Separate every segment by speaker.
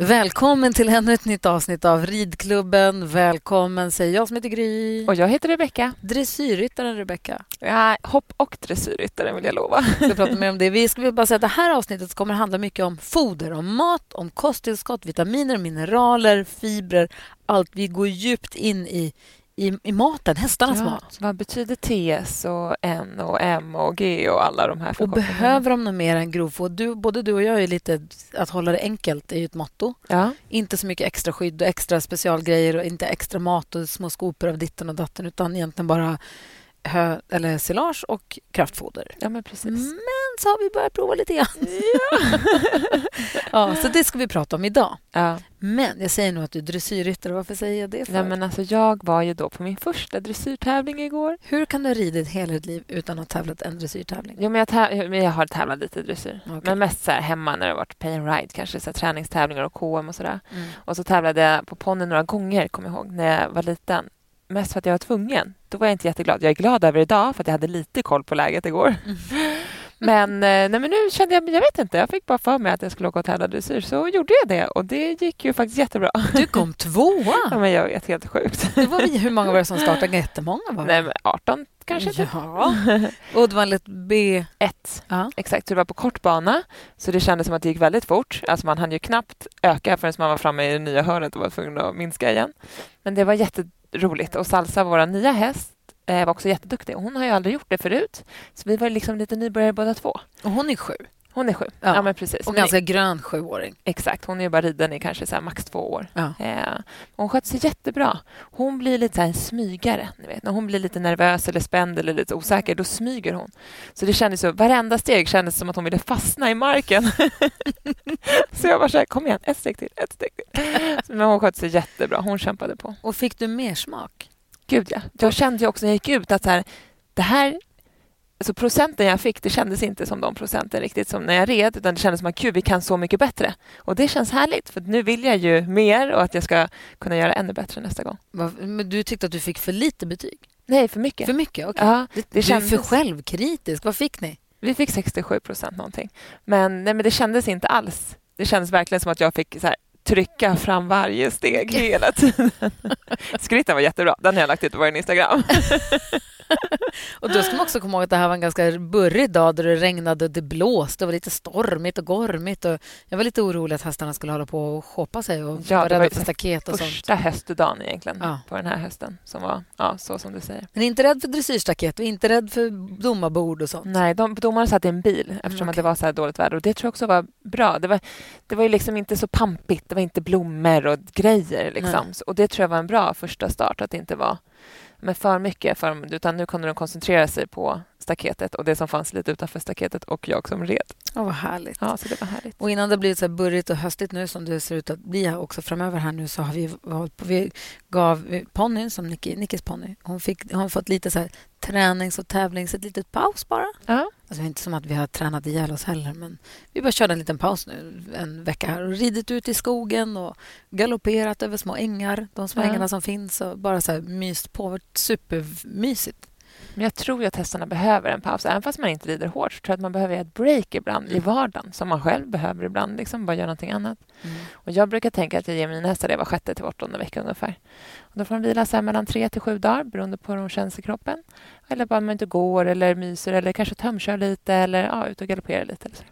Speaker 1: Välkommen till ännu ett nytt avsnitt av Ridklubben. Välkommen säger jag som heter Gry.
Speaker 2: Och jag heter Rebecka.
Speaker 1: Dressyrryttaren Rebecka.
Speaker 2: Ja, hopp och dressyrryttaren vill jag lova.
Speaker 1: Vi ska prata mer om det. Vi ska bara säga att det här avsnittet kommer handla mycket om foder, om mat, om kosttillskott, vitaminer, mineraler, fibrer. Allt. Vi går djupt in i, i, i maten, hästarnas
Speaker 2: Ja,
Speaker 1: mat.
Speaker 2: Vad betyder TS och N och M och G och alla de här
Speaker 1: Och behöver de något mer än grovfoder? Du, både du och jag är lite... Att hålla det enkelt är ju ett motto.
Speaker 2: Ja,
Speaker 1: Inte så mycket extra skydd och extra specialgrejer och inte extra mat och små skopor av ditten och datten utan egentligen bara hö, eller silage och kraftfoder.
Speaker 2: ja men precis.
Speaker 1: Men så har vi börjat prova lite grann. Ja. så det ska vi prata om idag.
Speaker 2: Ja.
Speaker 1: Men jag säger nog att du är dressyrryttare. Varför säger jag det för?
Speaker 2: Nej, men alltså, jag var ju då på min första dressyrtävling igår.
Speaker 1: Hur kan du ha ridit hela ditt liv utan att ha tävlat en dressyrtävling?
Speaker 2: Jo, men jag, men jag har tävlat lite dressyr.
Speaker 1: Okej.
Speaker 2: Men mest så hemma när det har varit pay and ride, kanske så träningstävlingar och KM och sådär.
Speaker 1: Mm.
Speaker 2: Och så tävlade jag på ponny några gånger, kommer jag ihåg, när jag var liten. Mest för att jag var tvungen. Då var jag inte jätteglad. Jag är glad över idag för att jag hade lite koll på läget igår. Men, eh, nej, men nu kände jag, jag vet inte, jag fick bara för mig att jag skulle åka och tävla dressyr. Så gjorde jag det och det gick ju faktiskt jättebra.
Speaker 1: Du kom tvåa!
Speaker 2: Ja, men jag vet, helt sjukt.
Speaker 1: Det var vi, hur många var det som startade? Jättemånga var det.
Speaker 2: Nej, men 18 kanske. typ.
Speaker 1: Ja. Och det var ett B...
Speaker 2: Ett.
Speaker 1: Ja.
Speaker 2: Exakt, så det var på kort bana. Så det kändes som att det gick väldigt fort. Alltså man hann ju knappt öka förrän man var framme i det nya hörnet och var tvungen att minska igen. Men det var Roligt Och Salsa, vår nya häst, eh, var också jätteduktig. Och hon har ju aldrig gjort det förut. Så vi var liksom lite nybörjare båda två.
Speaker 1: Och hon är sju.
Speaker 2: Hon är sju.
Speaker 1: Ja.
Speaker 2: Ja, men precis.
Speaker 1: Och ganska grön sjuåring.
Speaker 2: Exakt, hon är ju bara riden i kanske så max två år.
Speaker 1: Ja.
Speaker 2: Eh, hon sköter sig jättebra. Hon blir lite så en smygare. Ni vet. När hon blir lite nervös eller spänd eller lite osäker, då smyger hon. Så det kändes så, varenda steg kändes som att hon ville fastna i marken. så jag var så här, kom igen, ett steg till, ett steg till. Men hon skötte sig jättebra, hon kämpade på.
Speaker 1: Och fick du mer smak?
Speaker 2: Gud ja. Jag kände ju också när jag gick ut att så här, det här Alltså procenten jag fick, det kändes inte som de procenten riktigt som när jag red, utan det kändes som att gud, vi kan så mycket bättre. Och det känns härligt, för nu vill jag ju mer och att jag ska kunna göra ännu bättre nästa gång.
Speaker 1: Men du tyckte att du fick för lite betyg?
Speaker 2: Nej, för mycket.
Speaker 1: För mycket? Okej.
Speaker 2: Ja,
Speaker 1: Det,
Speaker 2: det
Speaker 1: du är för
Speaker 2: kändes-
Speaker 1: självkritisk. Vad fick ni?
Speaker 2: Vi fick 67 procent någonting. Men, nej, men det kändes inte alls. Det kändes verkligen som att jag fick så här, trycka fram varje steg hela tiden. Skritten var jättebra. Den har jag lagt ut på vår Instagram.
Speaker 1: Och då ska man också komma ihåg att det här var en ganska burrig dag där det regnade och det blåste. Det var lite stormigt och gormigt. Och jag var lite orolig att hästarna skulle hålla på och shoppa sig och
Speaker 2: Ja, var
Speaker 1: rädda för staket och sånt.
Speaker 2: Första höstdagen egentligen
Speaker 1: Ja.
Speaker 2: på den här hösten som var ja, så som du säger.
Speaker 1: Men inte rädd för dressyrstaket och inte rädd för domarbord och sånt.
Speaker 2: Nej, de, domarna satt i en bil eftersom
Speaker 1: Mm,
Speaker 2: att det var så här dåligt väder och det tror jag också var bra. Det var, det var ju liksom inte så pampigt, det var inte blommor och grejer liksom. Och det tror jag var en bra första start, att det inte var men för mycket, för, utan nu kunde de koncentrera sig på staketet och det som fanns lite utanför staketet och jag som red.
Speaker 1: Åh, vad härligt.
Speaker 2: Ja, så det var härligt.
Speaker 1: Och innan det blivit så här burrigt och höstigt nu som det ser ut att bli här också framöver här nu så har vi hållit på, vi gav ponnyn som Nicky, Nickis ponny, hon, fick, hon fått lite så här tränings och tävlings, ett litet paus bara.
Speaker 2: Ja,
Speaker 1: Alltså, det är inte som att vi har tränat ihjäl oss heller men vi bara körde en liten paus nu en vecka här och ridit ut i skogen och galopperat över små ängar, de små
Speaker 2: Ja.
Speaker 1: ängarna som finns och bara så här myst på. Supermysigt.
Speaker 2: Men jag tror ju att hästarna behöver en paus. Även fast man inte rider hårt så tror jag att man behöver ett break ibland i vardagen som man själv behöver ibland. Liksom bara göra någonting annat. Och jag brukar tänka att jag ger mina hästar det var sjätte till åttonde vecka ungefär. Och då får de vila så mellan tre till sju dagar beroende på hur de känns i kroppen. Eller bara om man inte går eller myser eller kanske tömkör lite eller ja, ut och galopperar lite. Eller så.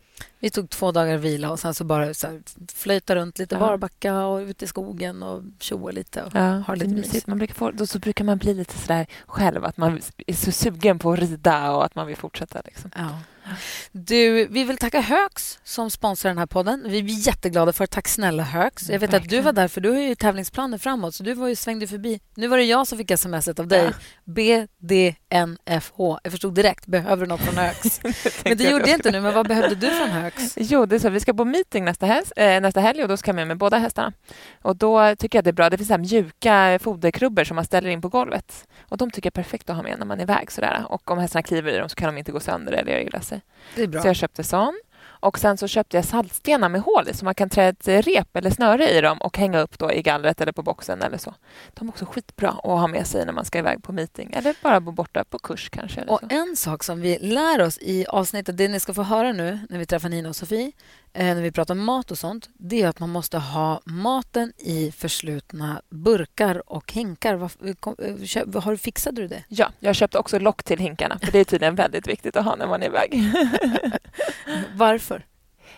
Speaker 1: Vi tog två dagar vila och sen så bara så här, flöjta runt lite
Speaker 2: Ja.
Speaker 1: barbacka och ut i skogen och tjoa lite och
Speaker 2: Ja,
Speaker 1: ha lite
Speaker 2: mysigt. Man brukar få, då så brukar man bli lite sådär själv att man är så sugen på att rida och att man vill fortsätta. Liksom.
Speaker 1: Ja. Du, vi vill tacka Högs som sponsrar den här podden. Vi är jätteglada för Tack snälla Högs. Jag vet att du
Speaker 2: Verkligen.
Speaker 1: var där för du har ju tävlingsplaner framåt så du var ju svängde förbi. Nu var det jag som fick sms av dig. BDNFH. Jag förstod direkt. Behöver du något från Högs? men det gjorde
Speaker 2: jag
Speaker 1: inte nu. Men vad behövde du från Högs?
Speaker 2: Jo, det är så. Vi ska på meeting nästa, häst, eh, nästa helg och då ska jag med med båda hästarna. Och då tycker jag det är bra. Det finns så mjuka foderkrubbor som man ställer in på golvet. Och de tycker jag är perfekt att ha med när man är iväg. Sådär. Och om hästarna kliver i dem så kan de inte gå sönder eller göra illa sig.
Speaker 1: Bra.
Speaker 2: Så jag köpte sån. Och sen så köpte jag saltstenar med hål i så man kan trä ett rep eller snöre i dem och hänga upp då i gallret eller på boxen eller så. De är också skitbra att ha med sig när man ska iväg på meeting eller bara bo borta på kurs kanske.
Speaker 1: Och en sak som vi lär oss i avsnittet, det ni ska få höra nu när vi träffar Nina och Sofie, när vi pratar mat och sånt, det är att man måste ha maten i förslutna burkar och hinkar. Kom- eh, kö- Har du fixade du det?
Speaker 2: Ja, jag köpte också lock till hinkarna för det är tydligen väldigt viktigt att ha när man är iväg.
Speaker 1: Varför?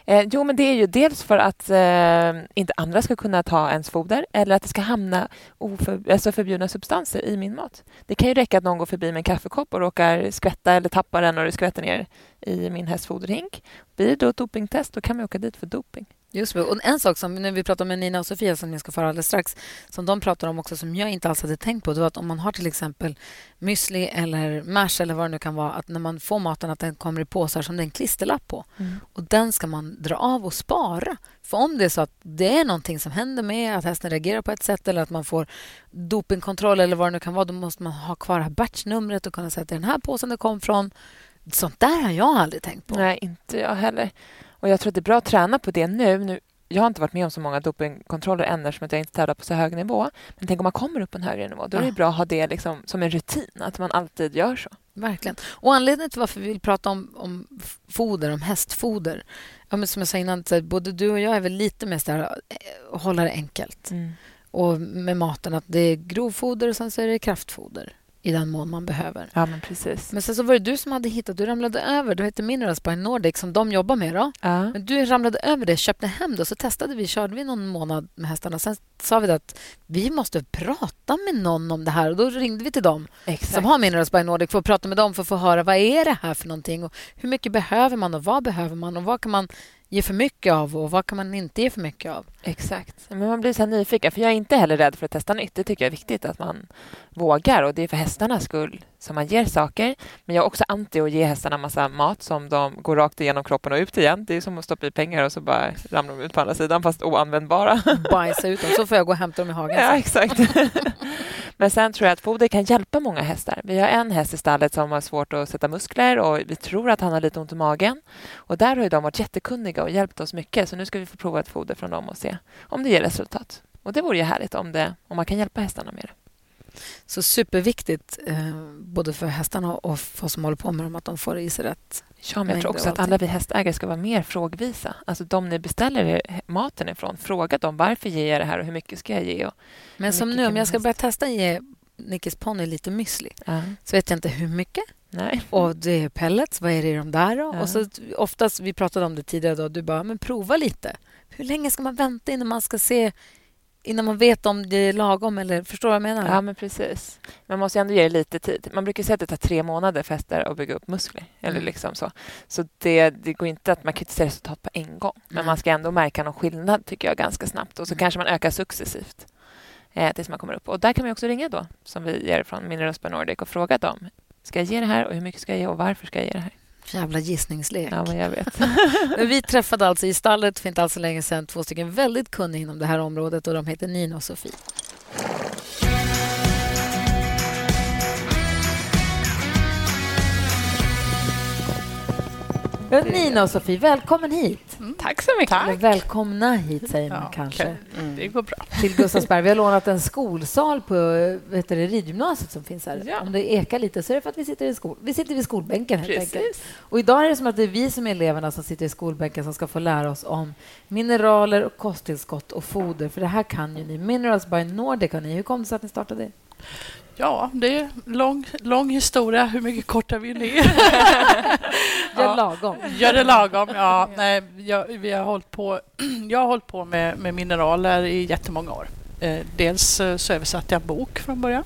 Speaker 2: Eh, jo, men det är ju dels för att eh, inte andra ska kunna ta ens foder eller att det ska hamna oför, alltså förbjudna substanser i min mat. Det kan ju räcka att någon går förbi med en kaffekopp och råkar skvätta eller tappa den och det skvätter ner i min hästfoderhink. Blir det då ett dopingtest då kan man åka dit för doping.
Speaker 1: Just det. Och en sak som när vi pratar med Nina och Sofia som ni ska få höra alldeles strax, som de pratar om också som jag inte alls hade tänkt på, det var att om man har till exempel müsli eller mash eller vad det nu kan vara, att när man får maten att den kommer i påsar som det är en klisterlapp på. Och den ska man dra av och spara. För om det är så att det är någonting som händer med att hästen reagerar på ett sätt eller att man får dopingkontroll eller vad det nu kan vara, då måste man ha kvar här batchnumret och kunna säga att det är den här påsen det kom från. Sånt där har jag aldrig tänkt på.
Speaker 2: Nej, inte jag heller. Och jag tror att det är bra att träna på det nu. nu jag har inte varit med om så många dopingkontroller än eftersom att jag inte tävlar på så hög nivå. Men tänk om man kommer upp på en högre nivå. Då är det
Speaker 1: Ja.
Speaker 2: bra att ha det liksom som en rutin, att man alltid gör så.
Speaker 1: Verkligen. Och anledningen till varför vi vill prata om, om foder, om hästfoder... Ja, men som jag sa innan, så både du och jag är väl lite mer så här, eh, hålla det enkelt. Och med maten, att det är grovfoder och sen så är det kraftfoder i den mån man behöver.
Speaker 2: Ja, men precis.
Speaker 1: Men sen så var det du som hade hittat, du ramlade över, du heter Minerals by Nordic som de jobbar med. Då.
Speaker 2: Ja.
Speaker 1: Men du ramlade över det, köpte hem det och så testade vi, körde vi någon månad med hästarna. Sen sa vi att vi måste prata med någon om det här och då ringde vi till dem
Speaker 2: Exakt.
Speaker 1: som har Minerals by Nordic för att prata med dem för att få höra vad är det här för någonting och hur mycket behöver man och vad behöver man och vad kan man ge för mycket av och vad kan man inte ge för mycket av.
Speaker 2: Exakt. Men man blir så nyfiken. För jag är inte heller rädd för att testa nytt. Det tycker jag är viktigt att man vågar. Och det är för hästarnas skull som man ger saker. Men jag är också anti att ge hästarna massa mat som de går rakt igenom kroppen och ut igen. Det är som att stoppa i pengar och så bara ramlar de ut på andra sidan fast oanvändbara.
Speaker 1: Bajsa ut dem, så får jag gå och hämta dem i hagen.
Speaker 2: Ja, exakt. Men sen tror jag att foder kan hjälpa många hästar. Vi har en häst i stallet som har svårt att sätta muskler och vi tror att han har lite ont i magen. Och där har ju de varit jättekunniga och hjälpt oss mycket. Så nu ska vi få prova ett foder från dem och se om det ger resultat. Och det vore ju härligt om, det, om man kan hjälpa hästarna med det.
Speaker 1: Så superviktigt, eh, både för hästarna och för oss som håller på med dem, att de får i sig rätt.
Speaker 2: Ja, men jag tror också att alla vi hästägare ska vara mer frågvisa. Alltså de ni beställer er maten ifrån, fråga dem varför ger jag det här och hur mycket ska jag ge? Och,
Speaker 1: Men som nu, om jag ska börja testa ge Nickis ponny lite müsli
Speaker 2: ja,
Speaker 1: så vet jag inte hur mycket.
Speaker 2: nej.
Speaker 1: Och det är pellets, vad är det i de där då?
Speaker 2: Ja.
Speaker 1: Och så oftast, vi pratade om det tidigare då, du bara, men prova lite. Hur länge ska man vänta innan man ska se, innan man vet om det är lagom eller förstår du vad jag menar?
Speaker 2: Ja, men precis. Man måste ändå ge det lite tid. Man brukar säga att det tar tre månader för hästar att bygga upp muskler. Eller
Speaker 1: Mm.
Speaker 2: liksom så så det, det går inte att man kan inte se resultat på en gång. Men
Speaker 1: Nej.
Speaker 2: man ska ändå märka någon skillnad tycker jag ganska snabbt. Och så
Speaker 1: Mm.
Speaker 2: kanske man ökar successivt eh, tills man kommer upp. Och där kan man också ringa då, som vi ger från Minerals by Nordic och fråga dem. Ska jag ge det här och hur mycket ska jag ge och varför ska jag ge det här?
Speaker 1: Jävla gissningslek.
Speaker 2: Ja, men jag vet.
Speaker 1: Men vi träffade alltså i stallet för inte alls så länge sedan två stycken väldigt kunniga inom det här området och de heter Nina och Sofie. Nina och Sofie, välkommen hit.
Speaker 3: Tack så mycket.
Speaker 1: Eller välkomna hit, säger man
Speaker 3: Ja,
Speaker 1: kanske.
Speaker 3: okej. Det går bra.
Speaker 1: Till Gustavsberg. Vi har lånat en skolsal på heter det, ridgymnasiet som finns här.
Speaker 3: Ja.
Speaker 1: Om det ekar lite så är det för att vi sitter i skol... Vi sitter vid skolbänken helt enkelt.
Speaker 3: Precis.
Speaker 1: Och idag är det som att det är vi som är eleverna som sitter i skolbänken som ska få lära oss om mineraler, och kosttillskott och foder. För det här kan ju ni. Minerals by Nordic har ni. Hur kom det sig att ni startade?
Speaker 3: Ja, det är lång, lång historia. Hur mycket kortar vi ner?
Speaker 1: Gör lagom.
Speaker 3: Gör det lagom. Ja, nej, jag, vi har hållit på, jag har hållit på med, med mineraler i jättemånga år. Eh, dels eh, så översatte jag en bok från början.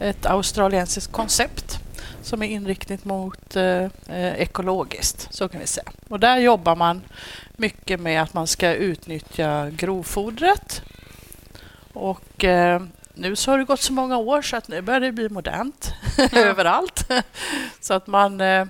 Speaker 3: Ett australiensiskt koncept som är inriktat mot eh, eh, ekologiskt. Så kan vi säga. Och där jobbar man mycket med att man ska utnyttja grovfodret. Och eh, nu så har det gått så många år så att nu börjar det bli modernt överallt. så att man eh,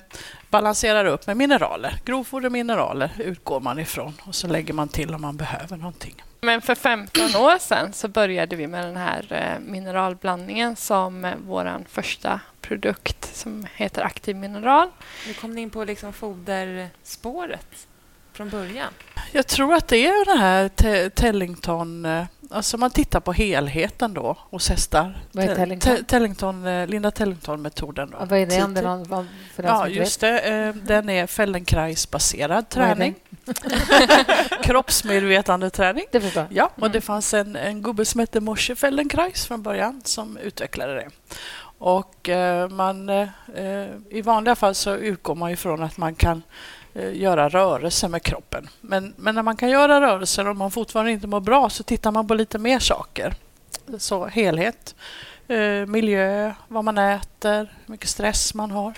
Speaker 3: balanserar upp med mineraler. Grovfoder och mineraler utgår man ifrån och så lägger man till om man behöver någonting.
Speaker 4: Men för 15 år sedan så började vi med den här eh, mineralblandningen som eh, vår första produkt som heter Aktiv Mineral.
Speaker 2: Hur kom ni in på liksom foderspåret från början?
Speaker 3: Jag tror att det är den här te- Tellington... Alltså man tittar på helheten då hos hästar.
Speaker 1: Vad är
Speaker 3: Te-
Speaker 1: Tellington?
Speaker 3: Te- Tellington eh, Linda Tellington-metoden. Då.
Speaker 1: Ja, Vad är det? Om det någon, för den
Speaker 3: Ja, just det. eh, Den är Feldenkrais-baserad
Speaker 1: är
Speaker 3: träning. Kroppsmedvetande träning.
Speaker 1: Det förstår.
Speaker 3: Ja, och det fanns en, en gubbe som hette Moshe Feldenkrais från början som utvecklade det. Och eh, man, I vanliga fall så utgår man ifrån att man kan Eh, göra rörelser med kroppen. Men, men när man kan göra rörelser och man fortfarande inte mår bra så tittar man på lite mer saker. Så helhet, eh, miljö, vad man äter, hur mycket stress man har.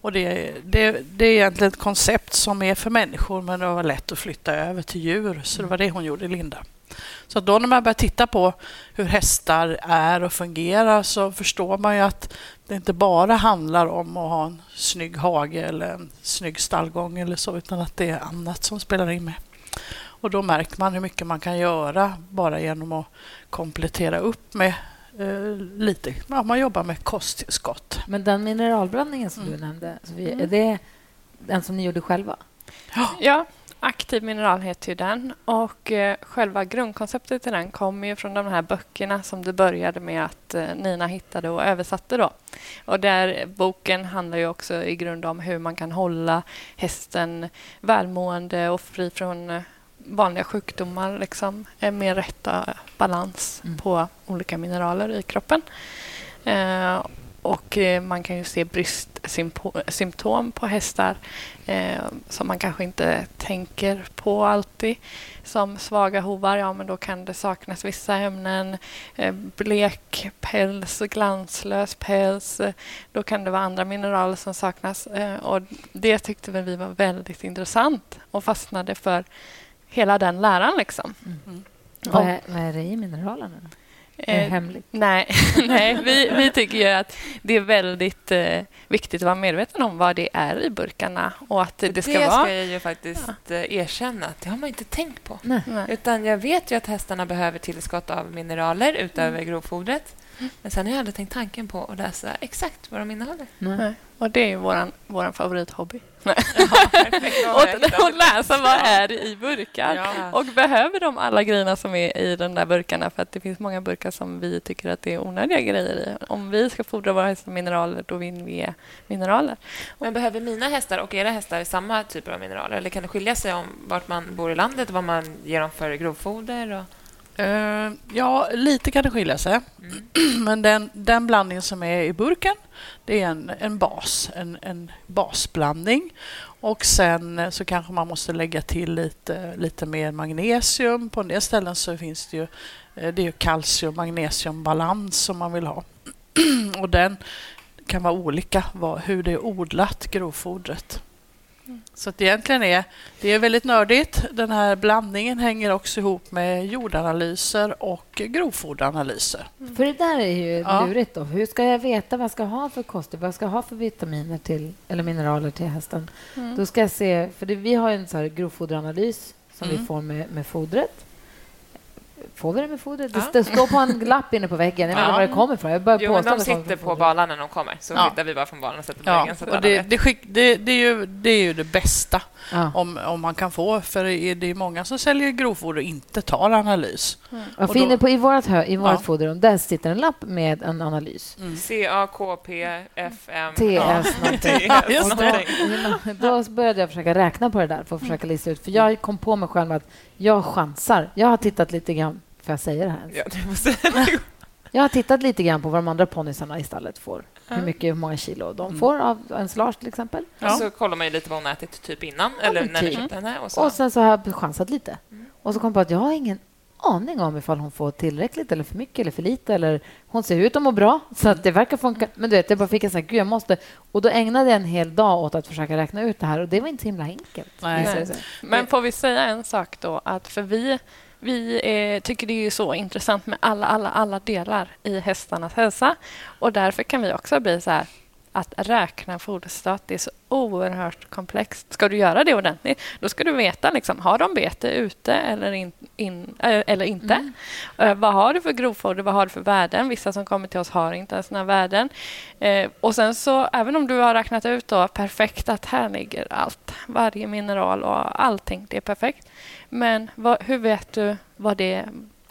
Speaker 3: Och det, det, det är egentligen ett koncept som är för människor men det var lätt att flytta över till djur. Så det var det hon gjorde, Linda. Så då när man börjar titta på hur hästar är och fungerar så förstår man ju att det inte bara handlar om att ha en snygg hage eller en snygg stallgång eller så utan att det är annat som spelar in med. Och då märker man hur mycket man kan göra bara genom att komplettera upp med eh, lite, ja, man jobbar med kosttillskott.
Speaker 1: Men den mineralblandningen som
Speaker 3: Mm.
Speaker 1: du nämnde, Sofie,
Speaker 3: Mm.
Speaker 1: är det den som ni gjorde själva?
Speaker 4: Ja, Aktiv Mineral heter ju den. Och eh, själva grundkonceptet till den kommer ju från de här böckerna som det började med att eh, Nina hittade och översatte. Då. Och där boken handlar ju också i grund om hur man kan hålla hästen välmående och fri från eh, vanliga sjukdomar. Liksom, med rätta balans
Speaker 1: Mm.
Speaker 4: på olika mineraler i kroppen. Och eh, man kan ju se bristsymptom på hästar eh, som man kanske inte tänker på alltid. Som svaga hovar, ja men då kan det saknas vissa ämnen. Eh, blek päls, glanslös päls. Då kan det vara andra mineraler som saknas. Eh, och det tyckte vi var väldigt intressant och fastnade för hela den läran. Liksom.
Speaker 1: Vad är, vad är det i mineralerna? då? Är
Speaker 4: Eh,
Speaker 1: hemligt?
Speaker 4: Nej, nej vi, vi tycker ju att det är väldigt eh, viktigt att vara medveten om vad det är i burkarna och att det,
Speaker 2: Det
Speaker 4: ska vara...
Speaker 2: jag ju faktiskt eh, erkänna att det har man inte tänkt på.
Speaker 1: Nej.
Speaker 2: Utan jag vet ju att hästarna behöver tillskott av mineraler utöver grovfodret. Men sen har jag aldrig tänkt tanken på att läsa exakt vad de innehåller.
Speaker 1: Nej.
Speaker 4: Nej. Och det är ju vår våran favorithobby. Och, och läsa vad är i burkar.
Speaker 2: Ja.
Speaker 4: Och behöver de alla grejerna som är i de där burkarna? För att det finns många burkar som vi tycker att det är onödiga grejer i. Om vi ska fodra våra hästar mineraler, då vill vi mineraler.
Speaker 2: Men behöver mina hästar och era hästar samma typer av mineraler? Eller kan det skilja sig om vart man bor i landet och vad man ger dem för grovfoder? Och...
Speaker 3: Eh, ja, lite kan det skilja sig.
Speaker 2: Mm.
Speaker 3: Men den, den blandning som är i burken, det är en, en bas, en, en basblandning. Och sen eh, så kanske man måste lägga till lite, lite mer magnesium. På en del ställen så finns det ju, eh, det är ju kalcium magnesium balans som man vill ha. Och den kan vara olika vad, hur det är odlat, grovfodret. Så att egentligen är det är väldigt nördigt. Den här blandningen hänger också ihop med jordanalyser och grovfoderanalyser.
Speaker 1: För det där är ju
Speaker 3: Ja.
Speaker 1: lurigt. Då. Hur ska jag veta vad jag ska ha för kost, vad jag ska ha för vitaminer till, eller mineraler till hästen?
Speaker 4: Mm.
Speaker 1: Då ska jag se, för det, vi har en så här grovfoderanalys som vi
Speaker 3: Mm.
Speaker 1: får med, med fodret. Får vi det med fodret?
Speaker 2: Ja.
Speaker 1: Det, står på en lapp inne på väggen. Jag vet inte
Speaker 2: Ja.
Speaker 1: var det kommer ifrån. Jag bara
Speaker 2: Jo, men de sitter på balan när de kommer. Så
Speaker 3: Ja.
Speaker 2: vi bara från balan och sätter på
Speaker 3: Ja,
Speaker 2: väggen. Så
Speaker 3: och det, det, skick, det, det, är ju, det är ju det bästa
Speaker 1: Ja.
Speaker 3: om, om man kan få. För det är, många som säljer grovfoder och inte tar analys.
Speaker 1: Jag
Speaker 3: Och
Speaker 1: finner
Speaker 3: då-
Speaker 1: på, I vårt, hö, i vårt
Speaker 3: Ja.
Speaker 1: foderrum där sitter en lapp med en analys.
Speaker 2: C-A-K-P-F-M...
Speaker 1: TS någonting.
Speaker 3: Ja, just
Speaker 1: Och
Speaker 3: det.
Speaker 1: då, då började jag försöka räkna på det där för att försöka lista ut. För jag kom på mig själv att jag chansar. Jag har tittat lite grann... Får jag säga det här?
Speaker 2: Ja, du måste...
Speaker 1: Jag har tittat lite grann på vad de andra ponnysarna i stallet får. Hur mycket, hur många kilo de får av en slage till exempel.
Speaker 2: Och så kollar man ju lite vad hon ätit typ innan, eller
Speaker 1: men
Speaker 2: när ni
Speaker 1: typ.
Speaker 2: köpte henne. Och så.
Speaker 1: Och sen så har jag chansat lite. Och så kom jag på att jag har ingen aning om ifall hon får tillräckligt eller för mycket eller för lite. Eller hon ser ut att må bra, så att det verkar funka. Men du vet, jag bara fick en sån här, gud, jag måste... Och då ägnade jag en hel dag åt att försöka räkna ut det här och det var inte så himla enkelt.
Speaker 3: Nej.
Speaker 1: det.
Speaker 4: Men får vi säga en sak då? Att för vi vi eh, tycker det är så intressant med alla, alla, alla delar i hästarnas hälsa. Och därför kan vi också bli så här att räkna foderstat det är så oerhört komplext. Ska du göra det ordentligt, då ska du veta liksom, har de bete ute eller, in, in, äh, eller inte.
Speaker 1: Mm.
Speaker 4: Eh, vad har du för grovfoder? Vad har du för värden? Vissa som kommer till oss har inte ens såna värden. Eh, och sen så, även om du har räknat ut då perfekt att här ligger allt, varje mineral och allting, det är perfekt. Men vad, hur vet du vad det,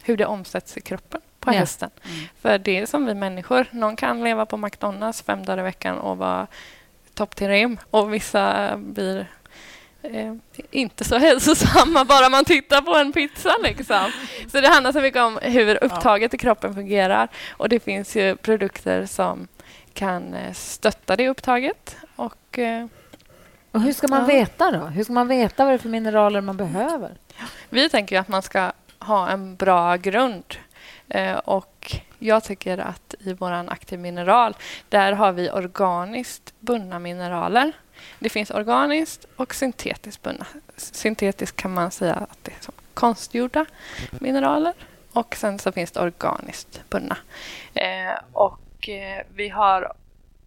Speaker 4: hur det omsätts i kroppen på
Speaker 1: Ja.
Speaker 4: hästen? För det är som vi människor. Någon kan leva på McDonalds fem dagar i veckan och vara topp till rim och vissa blir eh, inte så hälsosamma bara man tittar på en pizza. Liksom. Så det handlar så mycket om hur upptaget i kroppen fungerar. Och det finns ju produkter som kan eh, stötta det upptaget. Och, eh,
Speaker 1: Och hur ska man
Speaker 4: Ja.
Speaker 1: veta då? Hur ska man veta vad det är för mineraler man behöver?
Speaker 4: Vi tänker ju att man ska ha en bra grund. Eh, och jag tycker att i vår aktiv mineral, där har vi organiskt bundna mineraler. Det finns organiskt och syntetiskt bundna. Syntetiskt kan man säga att det är som konstgjorda mineraler. Och sen så finns det organiskt bundna. Eh, och eh, vi har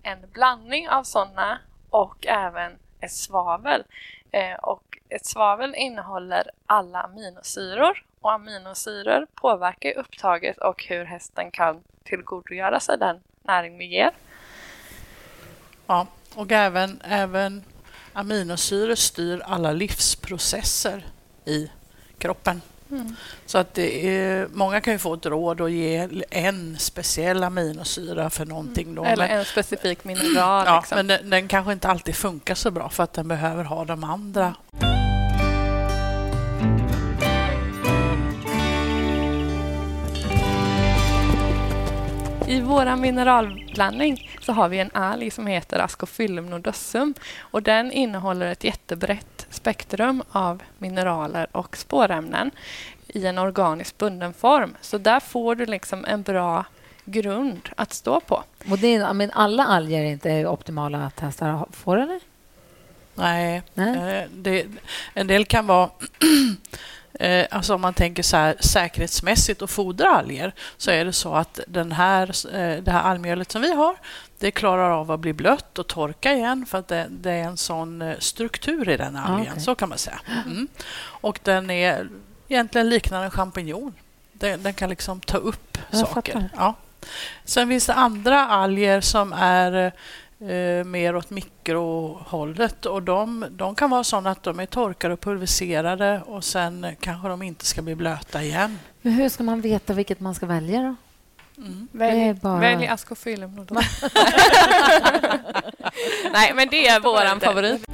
Speaker 4: en blandning av sådana och även ett svavel. Eh, och ett svavel innehåller alla aminosyror och aminosyror påverkar upptaget och hur hästen kan tillgodogöra sig den näring vi ger.
Speaker 3: Ja, och även, även aminosyror styr alla livsprocesser i kroppen. Så att är, många kan ju få ett råd att ge en speciell aminosyra för någonting. Då,
Speaker 4: Eller
Speaker 3: men,
Speaker 4: en specifik mineral.
Speaker 3: ja,
Speaker 4: liksom.
Speaker 3: men den, den kanske inte alltid funkar så bra för att den behöver ha de andra.
Speaker 4: I vår mineralblandning så har vi en alg som heter Ascophyllum nodossum. Och den innehåller ett jättebrett spektrum av mineraler och spårämnen i en organiskt bunden form. Så där får du liksom en bra grund att stå på.
Speaker 1: Och det är, men alla alger är inte optimala att hästar får, eller?
Speaker 3: Nej,
Speaker 1: Nej.
Speaker 3: eh, det, en del kan vara... eh, Alltså om man tänker så här, säkerhetsmässigt och fodra alger så är det så att den här, eh, det här algmjölet som vi har det klarar av att bli blött och torka igen för att det, det är en sån eh, struktur i den algen.
Speaker 1: okej.
Speaker 3: Så kan man säga. Mm. Och den är egentligen liknande en champinjon. Den, den kan liksom ta upp
Speaker 1: Jag
Speaker 3: saker.
Speaker 1: fattar.
Speaker 3: Ja. Sen finns det andra alger som är eh, mer åt mikrohållet. Och de, de kan vara sådana att de är torkade och pulveriserade och sen kanske de inte ska bli blöta igen.
Speaker 1: Men hur ska man veta vilket man ska välja då?
Speaker 3: Mm.
Speaker 4: Välj,
Speaker 1: bara-
Speaker 4: välj nodossum. Nej, men det är våran favorit.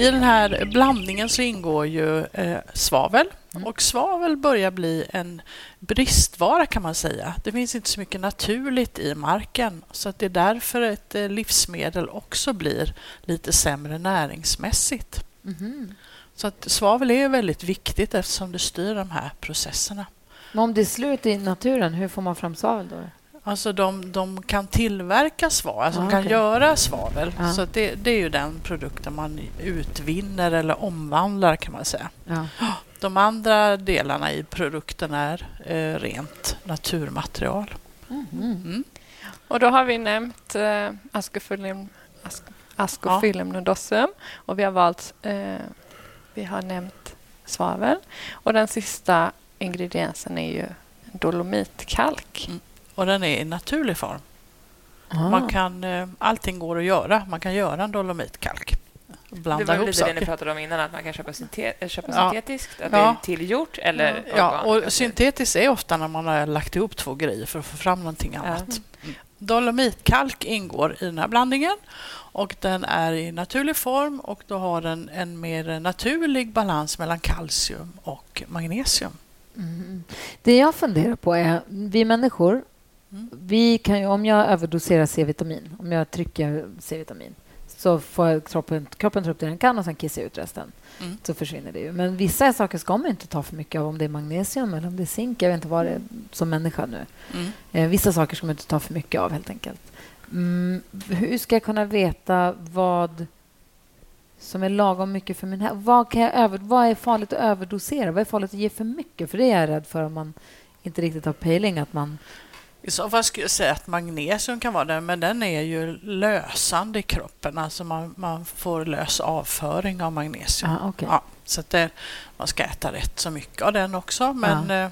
Speaker 3: I den här blandningen så ingår ju eh, svavel. Och svavel börjar bli en bristvara kan man säga. Det finns inte så mycket naturligt i marken. Så att det är därför ett eh, livsmedel också blir lite sämre näringsmässigt.
Speaker 1: Mhm.
Speaker 3: Så att svavel är väldigt viktigt eftersom det styr de här processerna.
Speaker 1: Men om det är slut i naturen, hur får man fram svavel då?
Speaker 3: Alltså de, de kan tillverka svavel, alltså
Speaker 1: Ah,
Speaker 3: de kan
Speaker 1: okej.
Speaker 3: göra svavel.
Speaker 1: Ja.
Speaker 3: Så det, det är ju den produkten man utvinner eller omvandlar kan man säga.
Speaker 1: Ja.
Speaker 3: De andra delarna i produkten är eh, rent naturmaterial.
Speaker 1: Mhm.
Speaker 3: Mm.
Speaker 4: Och då har vi nämnt eh, Ascophyllum, Asc Ascophyllum nodossum och vi har valt eh, vi har nämnt svavel och den sista ingrediensen är ju dolomitkalk.
Speaker 3: Och den är i naturlig form.
Speaker 1: Ah.
Speaker 3: Man kan, eh, allting går att göra. Man kan göra en dolomitkalk.
Speaker 2: Det
Speaker 3: Blanda
Speaker 2: var
Speaker 3: ihop
Speaker 2: lite det ni
Speaker 3: saker.
Speaker 2: pratade om innan, att man kan köpa, synte- äh, köpa
Speaker 3: Ja.
Speaker 2: syntetiskt, att
Speaker 3: Ja.
Speaker 2: det är tillgjort eller
Speaker 3: Ja,
Speaker 2: organiskt.
Speaker 3: och syntetiskt är ofta när man har lagt ihop två grejer för att få fram någonting
Speaker 2: Ja.
Speaker 3: annat. Mm. Dolomitkalk ingår i den här blandningen och den är i naturlig form och då har den en mer naturlig balans mellan kalcium och magnesium.
Speaker 1: Mm. Det jag funderar på är, vi människor. Vi kan ju, om jag överdoserar C-vitamin, om jag trycker C-vitamin, så får kroppen, kroppen ta upp det den kan och sen kissar ut resten.
Speaker 3: Mm.
Speaker 1: Så försvinner det ju. Men vissa saker ska man inte ta för mycket av, om det är magnesium eller om det är zink. Jag vet inte vad det är som människa nu.
Speaker 3: Mm.
Speaker 1: Eh, vissa saker ska man inte ta för mycket av, helt enkelt. Mm, hur ska jag kunna veta vad som är lagom mycket för min hälsa? Vad, kan jag över, vad är farligt att överdosera? Vad är farligt att ge för mycket? För det är jag rädd för om man inte riktigt har pejling. Att man,
Speaker 3: I så fall skulle jag säga att magnesium kan vara det, men den är ju lösande i kroppen. Alltså man, man får lös avföring av magnesium.
Speaker 1: ah, okay.
Speaker 3: Ja, så att det, man ska äta rätt så mycket av den också, men eh,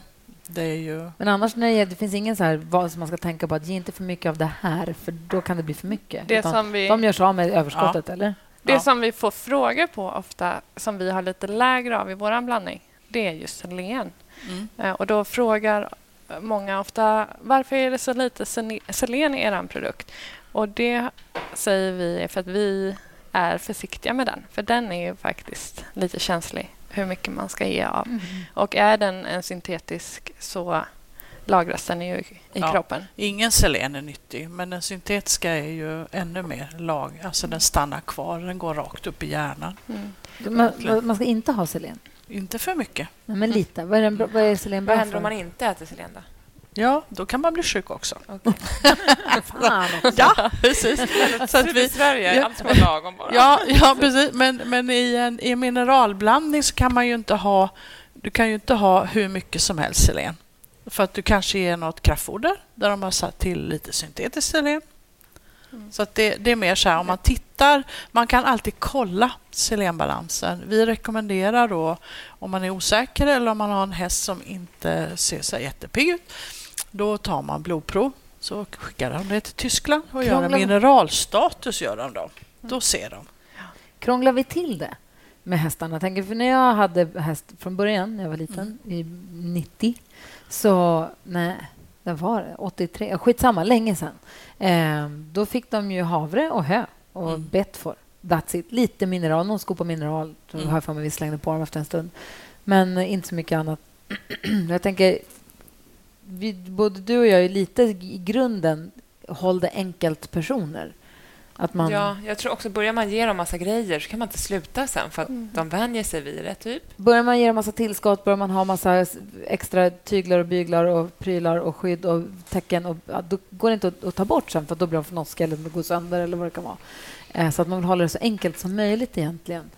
Speaker 3: det är ju...
Speaker 1: Men annars nej, det finns ingen så här vad som man ska tänka på att ge inte för mycket av det här för då kan det bli för mycket.
Speaker 4: Det
Speaker 1: Utan
Speaker 4: som vi,
Speaker 1: De gör sig av med överskottet, eller?
Speaker 4: det
Speaker 3: Ja.
Speaker 4: som vi får frågor på ofta, som vi har lite lägre av i vår blandning, det är just selen.
Speaker 3: Mm.
Speaker 4: Eh, Och då frågar många ofta varför är det så lite selen i er produkt? Och det säger vi för att vi är försiktiga med den. För den är ju faktiskt lite känslig hur mycket man ska ge av.
Speaker 1: Mm.
Speaker 4: Och är den en syntetisk så lagras den ju i
Speaker 3: Ja.
Speaker 4: kroppen.
Speaker 3: Ingen selen är nyttig, men den syntetiska är ju ännu mer lag. Alltså den stannar kvar, den går rakt upp i hjärnan.
Speaker 4: Mm.
Speaker 1: Man, man ska inte ha selen.
Speaker 3: Inte för mycket.
Speaker 1: Nej, men lite. Vad är, den, vad är selen bra
Speaker 2: Vad händer
Speaker 1: för?
Speaker 2: om man inte äter selen då?
Speaker 3: Ja, då kan man bli sjuk också.
Speaker 1: Också.
Speaker 3: Ja, precis. Så att
Speaker 2: I
Speaker 3: vi,
Speaker 2: Sverige är
Speaker 3: Ja.
Speaker 2: allt är lagom bara.
Speaker 3: ja, ja, precis. Men, men i, en, i en mineralblandning så kan man ju inte ha du kan ju inte ha hur mycket som helst selen. För att du kanske ger något kraftfoder där de har satt till lite syntetiskt selen. Så att det, det är mer så här, om man tittar, man kan alltid kolla selenbalansen. Vi rekommenderar då, om man är osäker eller om man har en häst som inte ser så jättepigg ut, då tar man blodprov. Så skickar de det till Tyskland och gör en
Speaker 1: Krånglar-
Speaker 3: mineralstatus. Gör de då. då ser de.
Speaker 1: Krånglar vi till det med hästarna? Jag tänker, för när jag hade häst från början, när jag var liten, i 90, så... Nej, det var det? 83? Skitsamma, länge sedan. Eh, då fick de ju havre och hö och
Speaker 3: Mm.
Speaker 1: bettfor. That's it. Lite mineral, någon skopa mineral. Mm. Har jag för mig vi slängde på dem efter en stund. Men inte så mycket annat. jag tänker, vi, både du och jag är lite i grunden håll det enkelt personer. Att man...
Speaker 2: Ja, jag tror också börjar man ge dem massa grejer så kan man inte sluta sen för att
Speaker 4: Mm.
Speaker 2: de vänjer sig vid det. Typ.
Speaker 1: Börjar man ge dem massa tillskott, börjar man ha massa extra tyglar och byglar och prylar och skydd och tecken, och, ja, då går det inte att, att ta bort sen för då blir de fnoskiga eller går sönder eller vad det kan vara. Eh, så att man vill hålla det så enkelt som möjligt egentligen.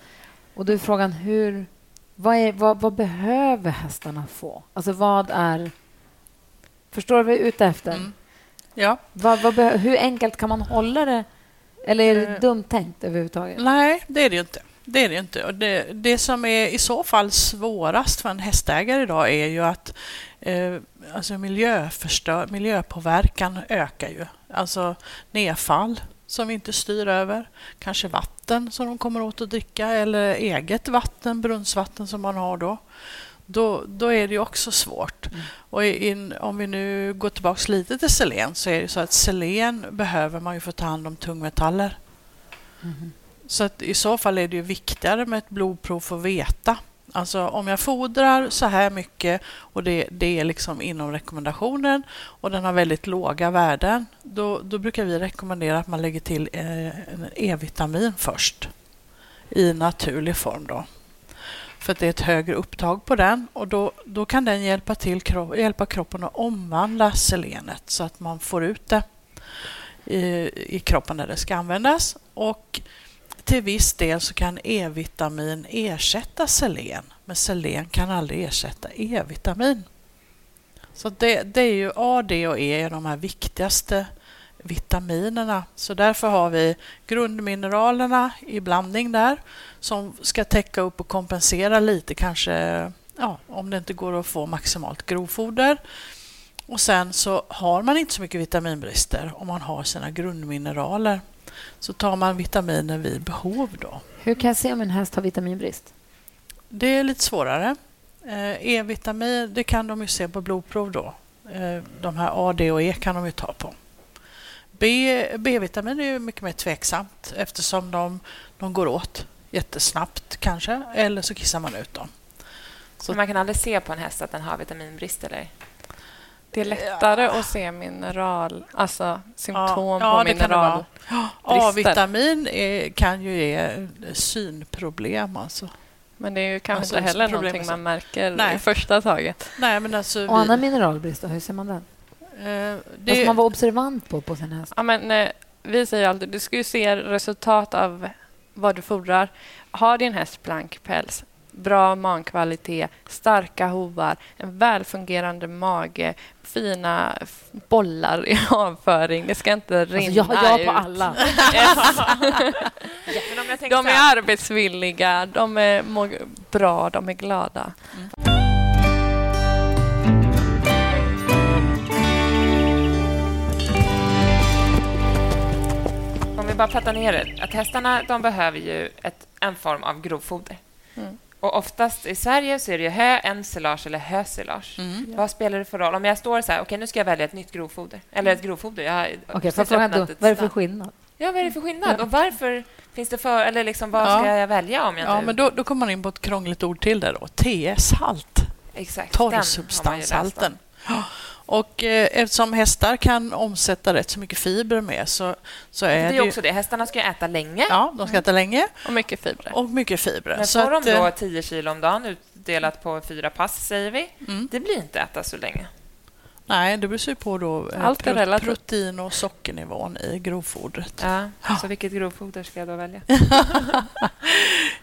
Speaker 1: Och då är frågan hur... Vad, är, vad, vad behöver hästarna få? Alltså vad är... Förstår du vad jag är ute efter?
Speaker 3: Mm. Ja.
Speaker 1: Vad, vad hur enkelt kan man hålla det? Eller är det
Speaker 3: Eh,
Speaker 1: dumt tänkt överhuvudtaget?
Speaker 3: Nej, det är det ju inte. Det är det inte. Och det, det som är i så fall svårast för en hästägare idag är ju att eh, alltså miljöförstör, miljöpåverkan ökar ju. Alltså nedfall som vi inte styr över. Kanske vatten som de kommer åt att dricka eller eget vatten, brunnsvatten som man har då. Då, då är det ju också svårt. Och in, om vi nu går tillbaka lite till selen så är det så att selen behöver man ju för att ta hand om tungmetaller.
Speaker 1: Mhm.
Speaker 3: Så att i så fall är det ju viktigare med ett blodprov för att veta. Alltså om jag fodrar så här mycket och det, det är liksom inom rekommendationen och den har väldigt låga värden, då, då brukar vi rekommendera att man lägger till eh, en E-vitamin först i naturlig form. Då. För att det är ett högre upptag på den och då, då kan den hjälpa, till, hjälpa kroppen att omvandla selenet så att man får ut det i, i kroppen där det ska användas. Och till viss del så kan E-vitamin ersätta selen, men selen kan aldrig ersätta E-vitamin. Så det, det är ju A, D och E är de här viktigaste vitaminerna. Så därför har vi grundmineralerna i blandning där som ska täcka upp och kompensera lite kanske ja, om det inte går att få maximalt grovfoder. Och sen så har man inte så mycket vitaminbrister om man har sina grundmineraler. Så tar man vitaminer vid behov då.
Speaker 1: Hur kan jag se om en häst har vitaminbrist?
Speaker 3: Det är lite svårare. Eh, E-vitamin det kan de ju se på blodprov då. Eh, De här A, D och E kan de ju ta på. B-vitamin är ju mycket mer tveksamt eftersom de, de går åt jättesnabbt kanske, eller så kissar man ut dem. Så-
Speaker 2: man kan aldrig se på en häst att den har vitaminbrist eller?
Speaker 4: Det är lättare att se mineral, alltså symptom
Speaker 3: Ja, ja,
Speaker 4: på
Speaker 3: det kan det
Speaker 4: mineral.
Speaker 3: vara. A-vitamin kan ju ge synproblem. Alltså.
Speaker 4: Men det är ju kanske
Speaker 3: Alltså,
Speaker 4: inte heller någonting man märker
Speaker 3: Nej.
Speaker 4: i första taget.
Speaker 3: Nej, men alltså...
Speaker 1: Och annan
Speaker 3: Vi,
Speaker 1: mineralbrist, då, hur ser man den?
Speaker 3: Eh,
Speaker 1: Vad
Speaker 3: det,
Speaker 1: ska man vara observant på på sin häst?
Speaker 4: Ja, men, eh, vi säger alltid du ska ju se resultat av vad du fodrar. Har din häst blank päls, bra mankvalitet, starka hovar, en välfungerande mage, fina bollar i avföring. Det ska inte rinna
Speaker 1: Alltså, jag har ja
Speaker 4: ut.
Speaker 1: på alla.
Speaker 2: Jag tänker
Speaker 4: De är arbetsvilliga, de är bra, de är glada.
Speaker 2: Om bara plattar ner det. Att hästarna de behöver ju ett, en form av grovfoder.
Speaker 4: Mm.
Speaker 2: Och oftast i Sverige så är det ju hö, ensilage eller hösilage.
Speaker 3: Mm.
Speaker 2: Vad spelar det för roll? Om jag står så här, okej nu ska jag välja ett nytt grovfoder. Eller ett grovfoder. Jag har
Speaker 1: Okej,
Speaker 2: precis öppnat
Speaker 1: då,
Speaker 2: ett
Speaker 1: vad är det för skillnad?
Speaker 2: Ja, vad är det för skillnad? Och varför finns det för... Eller liksom, vad
Speaker 3: Ja.
Speaker 2: ska jag välja om jag
Speaker 3: ja,
Speaker 2: nu...
Speaker 3: men då, då kommer man in på ett krångligt ord till där då. TS-halt.
Speaker 2: Exakt. den har man ju läst om.
Speaker 3: torrsubstanshalten. Och eh, eftersom hästar kan omsätta rätt så mycket fibrer med så, så är
Speaker 2: Det är också det. Hästarna ska ju äta länge.
Speaker 3: Ja, de ska äta länge
Speaker 4: Och mycket fibrer.
Speaker 3: och mycket fibrer.
Speaker 2: Men
Speaker 3: Så
Speaker 2: får de
Speaker 3: eh,
Speaker 2: då 10 kilo om dagen utdelat på fyra pass, säger vi,
Speaker 3: Mm.
Speaker 2: det blir inte äta så länge.
Speaker 3: Nej, det beror på då eh,
Speaker 4: Allt är relativt.
Speaker 3: protein och sockernivån i grovfodret.
Speaker 2: Ja. Så vilket grovfoder ska jag då välja?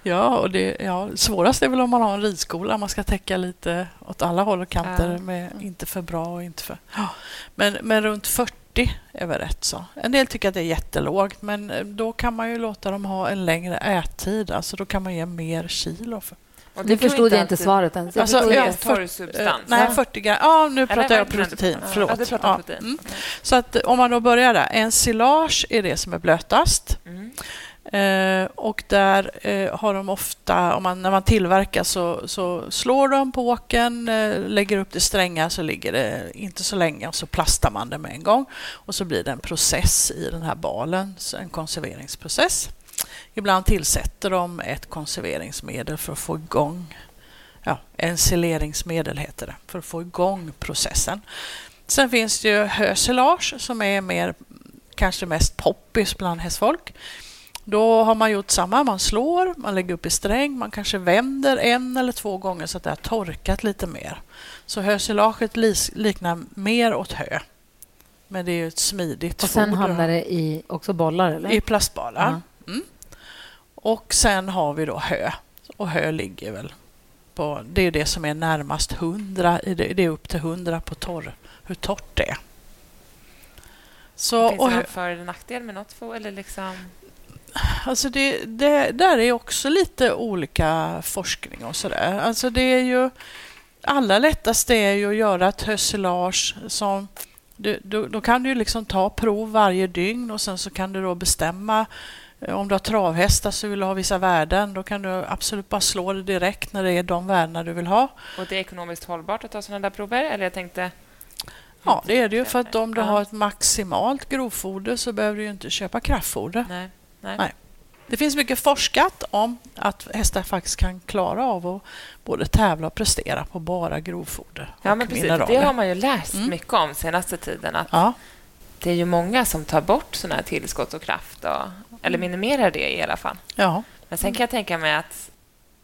Speaker 3: Ja, och det, ja, svårast är väl om man har en ridskola. Man ska täcka lite åt alla håll och kanter
Speaker 2: Ja.
Speaker 3: med inte för bra och inte för... Ja. Men, men runt 40 är väl rätt så. En del tycker att det är jättelågt, men eh, då kan man ju låta dem ha en längre ättid. Alltså då kan man ge mer kilo. För.
Speaker 1: Nu förstod jag inte
Speaker 2: alltid-
Speaker 1: svaret ens. Jag
Speaker 3: Alltså. Eh, nej, 40 gram. Ja, nu pratar jag
Speaker 2: är det?
Speaker 3: protein. Förlåt.
Speaker 2: Ja, protein.
Speaker 3: mm. Så att om man då börjar där. Ensilage är det som är blötast.
Speaker 2: Mm.
Speaker 3: Eh, och där eh, har de ofta, om man, när man tillverkar så, så slår de på åken, eh, lägger upp det stränga så ligger det inte så länge och så plastar man det med en gång. Och så blir det en process i den här balen, så en konserveringsprocess. Ibland tillsätter de ett konserveringsmedel för att få igång, ja, ensileringsmedel heter det, för att få igång processen. Sen finns det ju hösilage som är mer, kanske mest poppis bland hästfolk. Då har man gjort samma. Man slår, man lägger upp i sträng, man kanske vänder en eller två gånger så att det har torkat lite mer. Så hösilaget liknar mer åt hö. Men det är ju ett smidigt
Speaker 1: Och sen
Speaker 3: foder.
Speaker 1: hamnar det i också bollar, eller?
Speaker 3: I plastbalar. Mm. Och sen har vi då hö. Och hö ligger väl på... Det är det som är närmast 100. i Det är upp till 100 på torr, hur torrt det är. Så,
Speaker 2: Finns det någon för eller nackdel med något? För, eller liksom...
Speaker 3: Alltså det, det, där är också lite olika forskning och sådär. Alltså det är ju... Allra lättast är ju att göra ett hösilage som... Du, då, då kan du ju liksom ta prov varje dygn och sen så kan du då bestämma om du har travhästar så vill du ha vissa värden. Då kan du absolut bara slå det direkt när det är de värdena du vill ha.
Speaker 2: Och det är ekonomiskt hållbart att ta sådana där prover? Eller jag tänkte...
Speaker 3: Ja, det är det ju. För att om du har ett maximalt grovfoder så behöver du inte köpa kraftfoder.
Speaker 2: Nej. Nej.
Speaker 3: Nej. Det finns mycket forskat om att hästar faktiskt kan klara av att både tävla och prestera på bara grovfoder
Speaker 2: Ja, men precis.
Speaker 3: mineraler.
Speaker 2: Det har man ju läst
Speaker 3: Mm.
Speaker 2: mycket om senaste tiden. Att
Speaker 3: Ja,
Speaker 2: Det är ju många som tar bort såna här tillskott och kraft. Och, eller minimerar det i alla fall.
Speaker 3: ja.
Speaker 2: Men sen kan jag tänka mig att...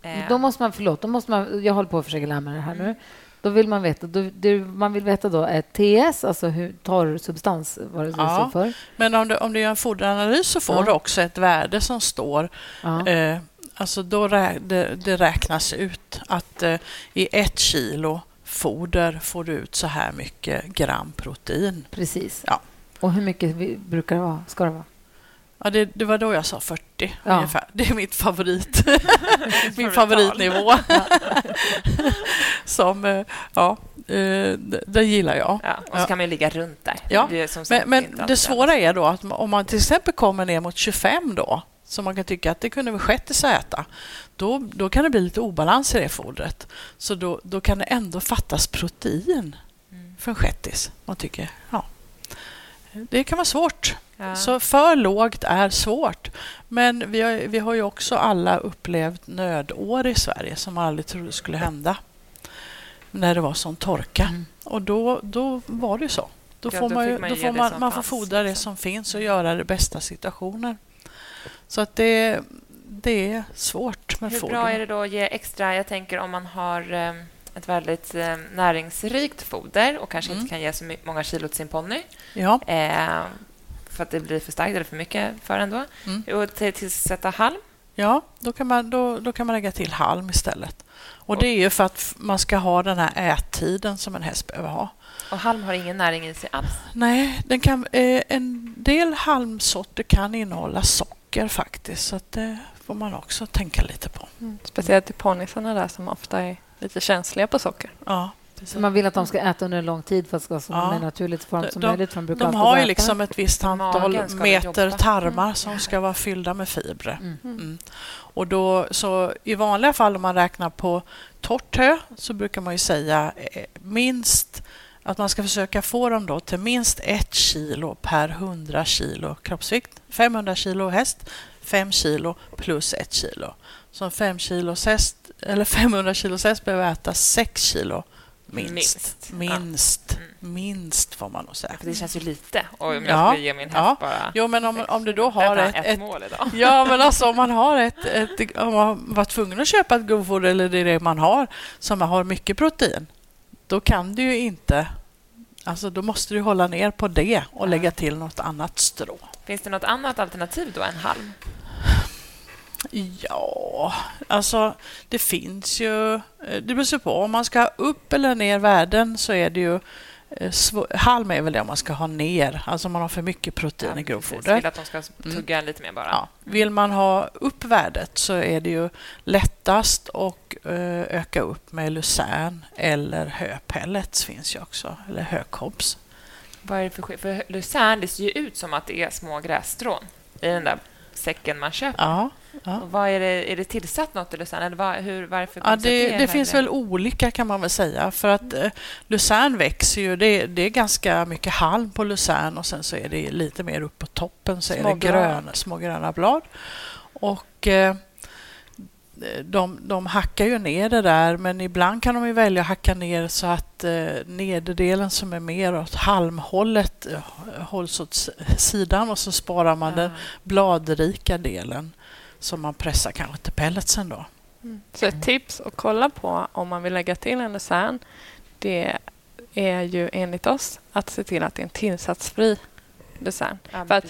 Speaker 2: Eh,
Speaker 1: Då måste man, förlåt, då måste man, jag håller på att försöka lära mig det här nu. Då vill man veta, då, det man vill veta då är TS, alltså hur torr substans, vad det
Speaker 3: Ja.
Speaker 1: står för.
Speaker 3: Men om du, om du gör en foderanalys så får
Speaker 1: Ja.
Speaker 3: du också ett värde som står...
Speaker 1: Ja.
Speaker 3: Eh, alltså då rä, det, det räknas ut att eh, i ett kilo foder får du ut så här mycket gram protein.
Speaker 1: Precis.
Speaker 3: Ja.
Speaker 1: Och hur mycket vi, brukar det vara? Ska det vara?
Speaker 3: Ja, det, det var då jag sa 40
Speaker 1: Ja.
Speaker 3: ungefär. Det är mitt favorit. Min favoritnivå. Som, eh, ja, eh, det gillar jag.
Speaker 2: Ja, och så kan man ligga runt där.
Speaker 3: Ja,
Speaker 2: som
Speaker 3: Men, men det svåra är då att om man till exempel kommer ner mot 25 då, så man kan tycka att det kunde väl shettis äta, då, då kan det bli lite obalans i det fodret. Så då, då kan det ändå fattas protein
Speaker 2: Mm.
Speaker 3: för en shettis. Man tycker, ja. Det kan vara svårt.
Speaker 2: Ja.
Speaker 3: Så för lågt är svårt. Men vi har, vi har ju också alla upplevt nödår i Sverige som aldrig trodde skulle hända. När det var sån torka. Och då, då var det så. Då
Speaker 2: Ja,
Speaker 3: får
Speaker 2: då
Speaker 3: man, ju,
Speaker 2: man
Speaker 3: då får man, man får fodra det
Speaker 2: liksom.
Speaker 3: som finns och göra det bästa situationen. Så att det, det är svårt med
Speaker 2: Hur
Speaker 3: foder.
Speaker 2: bra är det då att ge extra? Jag tänker om man har eh, ett väldigt eh, näringsrikt foder och kanske
Speaker 3: Mm.
Speaker 2: inte kan ge så många kilo till sin ponny
Speaker 3: Ja,
Speaker 2: eh, för att det blir för starkt eller för mycket för en då.
Speaker 3: Mm.
Speaker 2: Och till, tillsätta halm.
Speaker 3: ja då, kan man, då, då kan man lägga till halm istället. Och Det är ju för att man ska ha den här ättiden som en häst behöver ha.
Speaker 2: Och halm har ingen näring i sig alls.
Speaker 3: Nej, den kan, eh, en del halmsorter kan innehålla socker faktiskt. Så att det får man också tänka lite på.
Speaker 4: Mm. Speciellt i ponnysarna där som ofta är lite känsliga på socker.
Speaker 3: Ja,
Speaker 1: Så man vill att de ska äta under en lång tid för att det ska vara så
Speaker 3: Ja.
Speaker 1: naturligt form som
Speaker 3: De-
Speaker 1: möjligt. för De, brukar
Speaker 3: De har ju liksom ett visst antal meter tarmar som ska vara fyllda med fibrer.
Speaker 1: Mm.
Speaker 3: Mm. Och då, så I vanliga fall om man räknar på torrt hö så brukar man ju säga eh, minst att man ska försöka få dem då till minst ett kilo per 100 kilo kroppsvikt. 500 kilo häst, 5 kilo plus ett kilo. En 5 kilos häst, eller 500 kilos häst behöver äta 6 kilo minst.
Speaker 2: Minst.
Speaker 3: Minst,
Speaker 2: Ja.
Speaker 3: minst får man nog säga.
Speaker 2: För det känns ju lite. Och om jag
Speaker 3: Ja.
Speaker 2: skulle ge min häst
Speaker 3: Ja.
Speaker 2: bara...
Speaker 3: Jo, men om, om du då har ett,
Speaker 2: ett,
Speaker 3: ett
Speaker 2: mål idag.
Speaker 3: Ja, men alltså om man har ett, ett om man var tvungen att köpa ett grovfoder eller det det man har som har mycket protein, då kan du ju inte Alltså då måste du hålla ner på det och
Speaker 2: Ja.
Speaker 3: lägga till något annat strå.
Speaker 2: Finns det något annat alternativ då än halm?
Speaker 3: Ja, alltså det finns ju... eh, Det beror på. Om man ska ha upp eller ner värden så är det ju... eh, Halm är väl det man ska ha ner, alltså om man har för mycket protein i
Speaker 2: precis.
Speaker 3: grovfoder.
Speaker 2: Vill att de ska tugga lite mer bara.
Speaker 3: Ja. Vill man ha upp värdet så är det ju lättast att eh, öka upp med lucern eller höpellets finns ju också, eller hökobs.
Speaker 2: Vad är det för För lucern, det ser ju ut som att det är små grässtrån i den där säcken man köper.
Speaker 3: Ja, ja.
Speaker 2: Och vad är, det, är det tillsatt något i lucern? Eller vad, hur, varför
Speaker 3: Ja, det,
Speaker 2: är
Speaker 3: det finns väl olika kan man väl säga. För att eh, lucern växer ju. Det, det är ganska mycket halm på lucern och sen så är det lite mer upp på toppen så är
Speaker 2: Små
Speaker 3: det
Speaker 2: blad.
Speaker 3: gröna, små gröna blad. Och eh, de, de hackar ju ner det där men ibland kan de ju välja att hacka ner så att eh, nederdelen som är mer åt halmhållet eh, hålls åt sidan och så sparar man den
Speaker 2: Ja.
Speaker 3: bladrika delen som man pressar kanske till pelletsen då.
Speaker 4: Så ett tips att kolla på om man vill lägga till en lucern det är ju enligt oss att se till att det är en tillsatsfri lucern.
Speaker 2: Ja,
Speaker 4: För.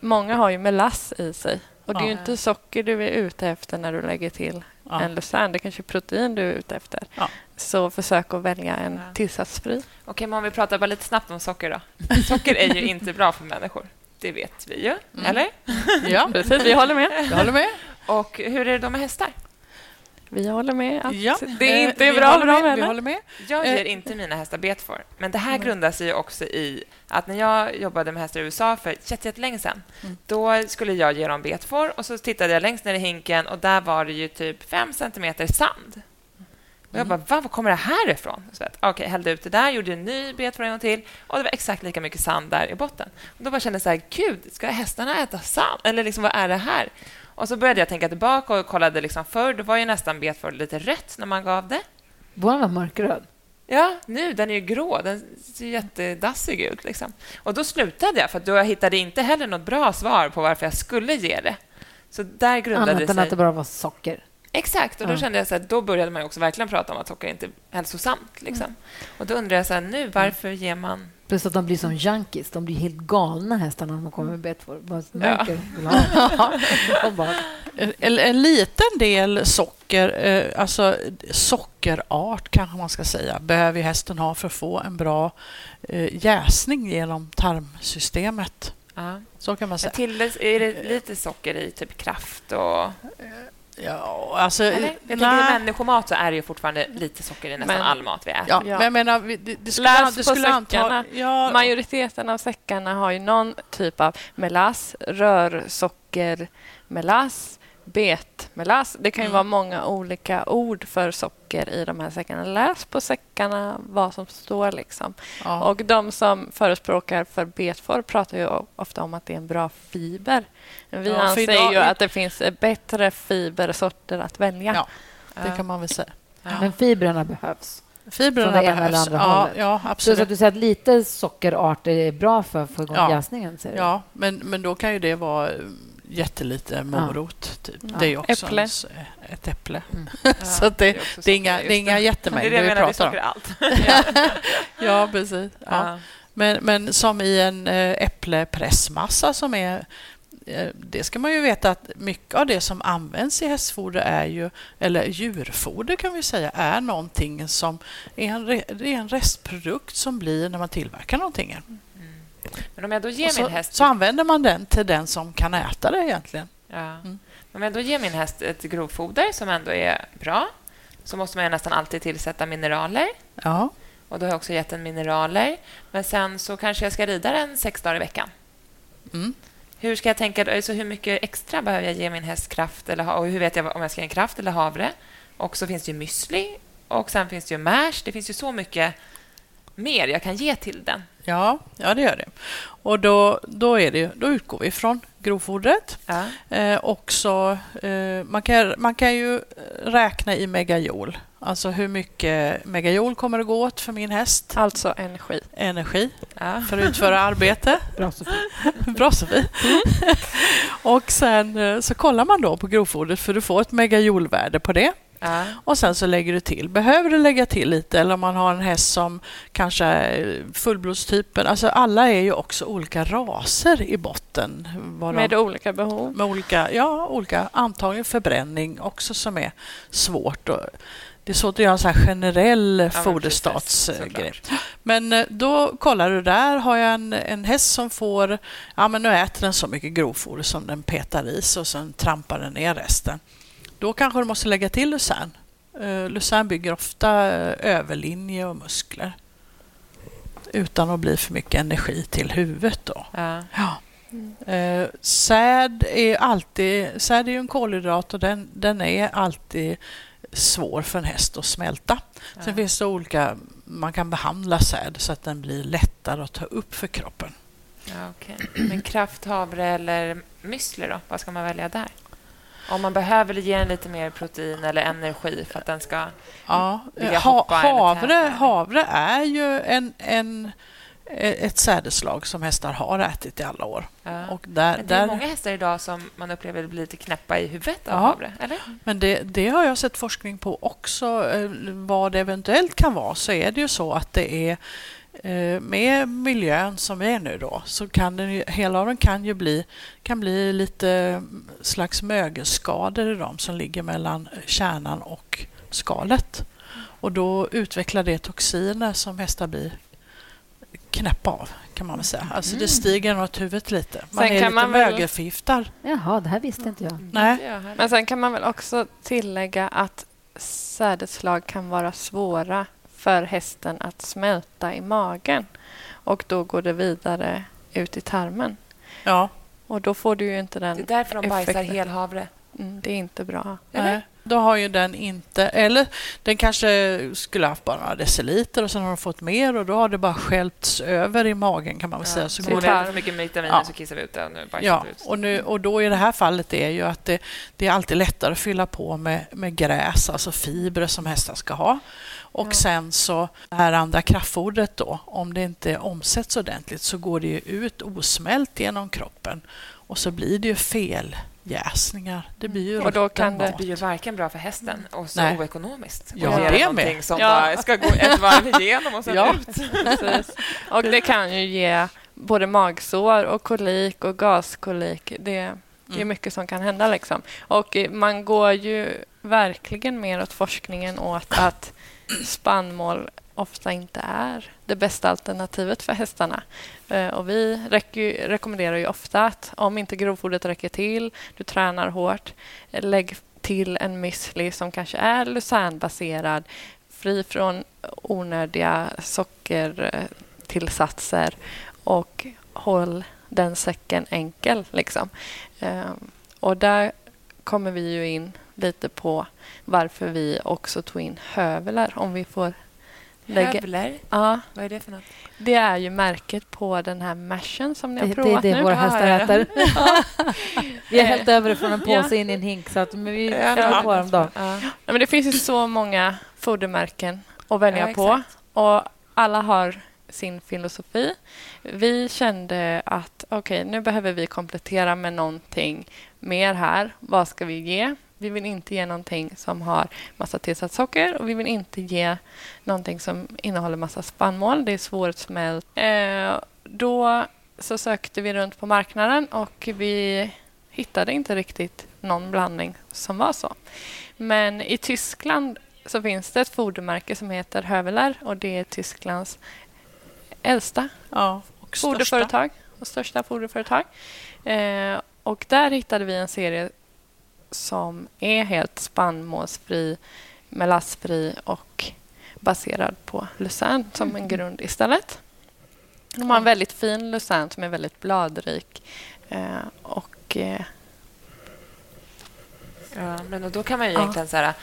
Speaker 4: Många har ju melass i sig och det är ju
Speaker 2: Ja.
Speaker 4: inte socker du är ute efter när du lägger till
Speaker 3: Ja.
Speaker 4: en lucern. Det kanske är protein du är ute efter.
Speaker 3: Ja.
Speaker 4: Så försök att välja en tillsatsfri.
Speaker 2: Okej, men om vi pratar bara lite snabbt om socker då. Socker är ju inte bra för människor. Det vet vi ju,
Speaker 3: Mm.
Speaker 2: eller?
Speaker 3: Ja,
Speaker 4: Precis, vi håller med.
Speaker 3: jag håller med.
Speaker 2: Och hur är det då med hästar?
Speaker 4: Vi håller med att
Speaker 3: Ja,
Speaker 4: det är
Speaker 3: eh,
Speaker 4: inte
Speaker 3: vi
Speaker 4: bra
Speaker 3: håller
Speaker 4: dem
Speaker 3: med, Vi håller med.
Speaker 2: Jag
Speaker 3: Eh,
Speaker 2: ger inte mina hästar betfor. Men det här
Speaker 3: Mm.
Speaker 2: grundar sig ju också i att när jag jobbade med hästar i USA för jätte- jättelänge sedan,
Speaker 3: Mm.
Speaker 2: då skulle jag ge dem betfor och så tittade jag längst ner i hinken och där var det ju typ fem centimeter sand. Och jag bara, Va, var kommer det här ifrån? Så att, Okej, hällde ut det där, gjorde en ny betfor en gång till och det var exakt lika mycket sand där i botten. Och då bara kände jag så här, gud, ska hästarna äta sand? Eller liksom, vad är det här? Och så började jag tänka tillbaka och kollade liksom förr, då var ju nästan betfor lite rött när man gav det.
Speaker 1: Vår var mörkröd.
Speaker 2: Ja, nu den är ju grå. Den ser jättedassig ut. Liksom. Och Då slutade jag, för att då jag hittade inte heller något bra svar på varför jag skulle ge det. Så där grundade
Speaker 1: Annat än att det bara var socker.
Speaker 2: Exakt, och då
Speaker 1: Ja.
Speaker 2: kände jag så här, då började man också verkligen prata om att socker inte är hälsosamt. Liksom. Och då undrar jag så här, nu, varför ger man...
Speaker 1: Plus att de blir som junkies. De blir helt galna hästarna när de kommer med ha. De bara,
Speaker 3: En, en liten del socker, eh, alltså sockerart kanske man ska säga, behöver hästen ha för att få en bra eh, jäsning genom tarmsystemet.
Speaker 2: Ja.
Speaker 3: Så kan man säga.
Speaker 2: till, är det lite socker i, typ kraft och...
Speaker 3: Ja, alltså,
Speaker 2: Eller? Jag tänker
Speaker 3: nej.
Speaker 2: i människomat så är det ju fortfarande lite socker i nästan
Speaker 4: Men-
Speaker 2: all mat vi äter.
Speaker 3: Ja,
Speaker 4: Ja.
Speaker 3: men jag menar, det, det skulle,
Speaker 4: Läs
Speaker 3: det skulle anta... Ja,
Speaker 4: Majoriteten av säckarna har ju någon typ av melass, rörsocker, melass, betmelass. Det kan ju
Speaker 3: Mm.
Speaker 4: vara många olika ord för socker i de här säckarna. Läs på säckarna vad som står. liksom.
Speaker 3: ja.
Speaker 4: Och de som förespråkar för betfor pratar ju ofta om att det är en bra fiber. Men vi
Speaker 3: Ja,
Speaker 4: anser
Speaker 3: idag-
Speaker 4: ju att det finns bättre fibersorter att välja.
Speaker 3: Ja. det kan man väl säga.
Speaker 2: Ja.
Speaker 1: Men fibrerna behövs.
Speaker 3: Fibrerna
Speaker 1: det
Speaker 3: behövs.
Speaker 1: andra
Speaker 3: Ja, ja,
Speaker 1: Så,
Speaker 3: absolut.
Speaker 1: så att du säger att lite sockerarter är bra för att få igång
Speaker 3: Ja.
Speaker 1: jäsningen? Säger du?
Speaker 3: Ja, men, men då kan ju det vara eh, jättelite morot. Typ.
Speaker 4: Ja.
Speaker 3: Det är ju också
Speaker 4: Äpple.
Speaker 3: en s- ett äpple.
Speaker 2: Ja,
Speaker 3: så att det,
Speaker 2: också
Speaker 3: det är inga, det är inga
Speaker 2: Det är
Speaker 3: jättemängder
Speaker 2: det
Speaker 3: vi
Speaker 2: menar,
Speaker 3: pratar om.
Speaker 2: allt.
Speaker 3: Ja, precis. Ja.
Speaker 2: Ja.
Speaker 3: Men, men som i en eh, äpplepressmassa som är eh, det ska man ju veta att mycket av det som används i hästfoder är ju, eller djurfoder kan vi säga, är någonting som är en, är en restprodukt som blir när man tillverkar någonting.
Speaker 2: Men om jag då ger
Speaker 3: Och så,
Speaker 2: min häst...
Speaker 3: så använder man den till den som kan äta det egentligen.
Speaker 2: Ja.
Speaker 3: Mm.
Speaker 2: Om jag då ger min häst ett grovfoder som ändå är bra så måste man nästan alltid tillsätta mineraler.
Speaker 3: Ja.
Speaker 2: Och Då har jag också gett den mineraler. Men sen så kanske jag ska rida den sex dagar i veckan.
Speaker 3: Mm.
Speaker 2: Hur ska jag tänka? Alltså hur mycket extra behöver jag ge min häst kraft? Eller, och hur vet jag om jag ska ge en kraft eller havre? Och så finns det ju müsli och sen finns det ju mash. Det finns ju så mycket mer jag kan ge till den.
Speaker 3: Ja, ja, det gör det. Och då, då, är det, då utgår vi från grovfodret.
Speaker 2: Ja.
Speaker 3: Eh, också, eh, man, kan, man kan ju räkna i megajol. Alltså hur mycket megajol kommer det gå åt för min häst?
Speaker 4: Alltså energi.
Speaker 3: Energi
Speaker 2: Ja.
Speaker 3: för att utföra arbete.
Speaker 1: Bra, Sofie.
Speaker 3: Bra Sofie. och sen eh, så kollar man då på grovfodret för du får ett megajolvärde på det.
Speaker 2: Ja.
Speaker 3: Och sen så lägger du till. Behöver du lägga till lite eller om man har en häst som kanske är fullblodstypen. Alltså alla är ju också olika raser i botten. De-
Speaker 4: Med olika behov.
Speaker 3: med olika, ja, olika antagligen förbränning också som är svårt. Och det är svårt att göra en sån här generell
Speaker 2: precis,
Speaker 3: foderstatsgrej. Men eh, då kollar du där, har jag en, en häst som får, ja men nu äter den så mycket grovfoder som den petar i sig och sen trampar den ner resten. Då kanske du måste lägga till lucern. Uh, lucern bygger ofta eh, överlinje och muskler. Utan att bli för mycket energi till huvudet då.
Speaker 2: Ja.
Speaker 3: Ja. Eh, säd är alltid säd är ju en kolhydrat och den, den är alltid svår för en häst att smälta. Sen
Speaker 2: Ja.
Speaker 3: finns det olika, man kan behandla säd så att den blir lättare att ta upp för kroppen.
Speaker 2: Ja, okej. Men kraft, havre eller müsli då? Vad ska man välja där? Om man behöver ge den lite mer protein eller energi för att den ska...
Speaker 3: Ja,
Speaker 2: Vilja
Speaker 3: ha,
Speaker 2: hoppa eller
Speaker 3: havre, havre är ju en, en, ett sädeslag som hästar har ätit i alla år.
Speaker 2: Ja.
Speaker 3: Och där,
Speaker 2: Men det är
Speaker 3: där,
Speaker 2: många hästar idag som man upplever blir lite knäppa i huvudet av
Speaker 3: Ja.
Speaker 2: havre, eller?
Speaker 3: Men det, det har jag sett forskning på också. eh, Vad det eventuellt kan vara så är det ju så att det är eh, med miljön som är nu då så kan den ju, hela av den kan ju bli, kan bli lite mm, slags mögelskador i dem som ligger mellan kärnan och skalet. Och då utvecklar det toxiner som hästar blir knäppa av kan man väl säga. Alltså det stiger något huvudet lite. Man
Speaker 4: Sen
Speaker 3: är
Speaker 4: kan
Speaker 3: lite
Speaker 4: man väl-
Speaker 3: mögelförgiftad.
Speaker 1: Jaha, det här visste inte jag.
Speaker 3: Nej.
Speaker 4: Men sen kan man väl också tillägga att sädesslag kan vara svåra för hästen att smälta i magen. Och då går det vidare ut i tarmen.
Speaker 3: Ja,
Speaker 4: Och då får du ju inte
Speaker 2: Det är
Speaker 4: den...
Speaker 2: därför de bajsar
Speaker 4: effekten.
Speaker 2: helhavre.
Speaker 4: Mm, det är inte bra.
Speaker 2: Eller?
Speaker 3: Då har ju den inte... Eller den kanske skulle haft bara några deciliter och sen har den fått mer och då har det bara skälpts över i magen kan man väl säga. Så
Speaker 2: så
Speaker 3: går det,
Speaker 2: det för mycket vitaminer
Speaker 3: Ja.
Speaker 2: så kissar vi ut bajsar
Speaker 3: ja,
Speaker 2: ut.
Speaker 3: och, nu, och då i det här fallet är ju att det, det är alltid lättare att fylla på med, med gräs, alltså fibrer som hästar ska ha. Och
Speaker 2: Ja.
Speaker 3: sen så det här andra kraftfodret då, om det inte omsätts ordentligt så går det ju ut osmält genom kroppen och så blir det ju feljäsningar. Det blir ju
Speaker 4: Och då kan det-
Speaker 2: blir ju varken bra för hästen och så
Speaker 3: Nej.
Speaker 2: oekonomiskt.
Speaker 3: Ja,
Speaker 2: Och
Speaker 3: det med.
Speaker 2: någonting som
Speaker 4: Ja.
Speaker 2: bara ska gå ett varv igenom och sen
Speaker 3: Ja.
Speaker 2: ut.
Speaker 4: Precis. Och det kan ju ge både magsår och kolik och gaskolik. Det, det är
Speaker 3: Mm.
Speaker 4: mycket som kan hända. Liksom. Och eh, man går ju verkligen mer åt forskningen åt att spannmål ofta inte är det bästa alternativet för hästarna. Eh, och vi rekommenderar ju ofta att om inte grovfodret räcker till, du tränar hårt, lägg till en müsli som kanske är lucernbaserad, fri från onödiga sockertillsatser eh, och håll den säcken enkel. Liksom. Ehm, och där kommer vi ju in lite på varför vi också tog in hövelar. Om vi får lägga...
Speaker 2: Hövler,
Speaker 4: Ja,
Speaker 2: vad är det för något?
Speaker 4: det är ju märket på den här mashen som ni har
Speaker 1: Det, det är
Speaker 4: provat
Speaker 1: det
Speaker 4: nu.
Speaker 1: våra
Speaker 2: Ja,
Speaker 1: hästar
Speaker 2: ja.
Speaker 1: äter. Vi har hällt över det från en
Speaker 4: Ja.
Speaker 1: påse in i en hink, så att, men vi
Speaker 2: Ja, ja.
Speaker 1: på dem då.
Speaker 2: Ja.
Speaker 4: Ja, men det finns ju så många fodermärken att välja
Speaker 2: Ja,
Speaker 4: på. Och alla har sin filosofi. Vi kände att okej, nu behöver vi komplettera med någonting mer här. Vad ska vi ge? Vi vill inte ge någonting som har massa tillsatt socker och vi vill inte ge någonting som innehåller massa spannmål. Det är svårsmält. Eh, då så sökte vi runt på marknaden och vi hittade inte riktigt någon blandning som var så. Men i Tyskland så finns det ett fodermärke som heter Höveler och det är Tysklands äldsta
Speaker 3: Ja, och största.
Speaker 4: foderföretag och största foderföretag. Eh, och där hittade vi en serie som är helt spannmålsfri, melassfri och baserad på lucern som en grund istället. De har en väldigt fin lucern som är väldigt bladrik. Eh, och eh,
Speaker 2: Ja, men och då kan man ju
Speaker 4: Ja.
Speaker 2: egentligen så här...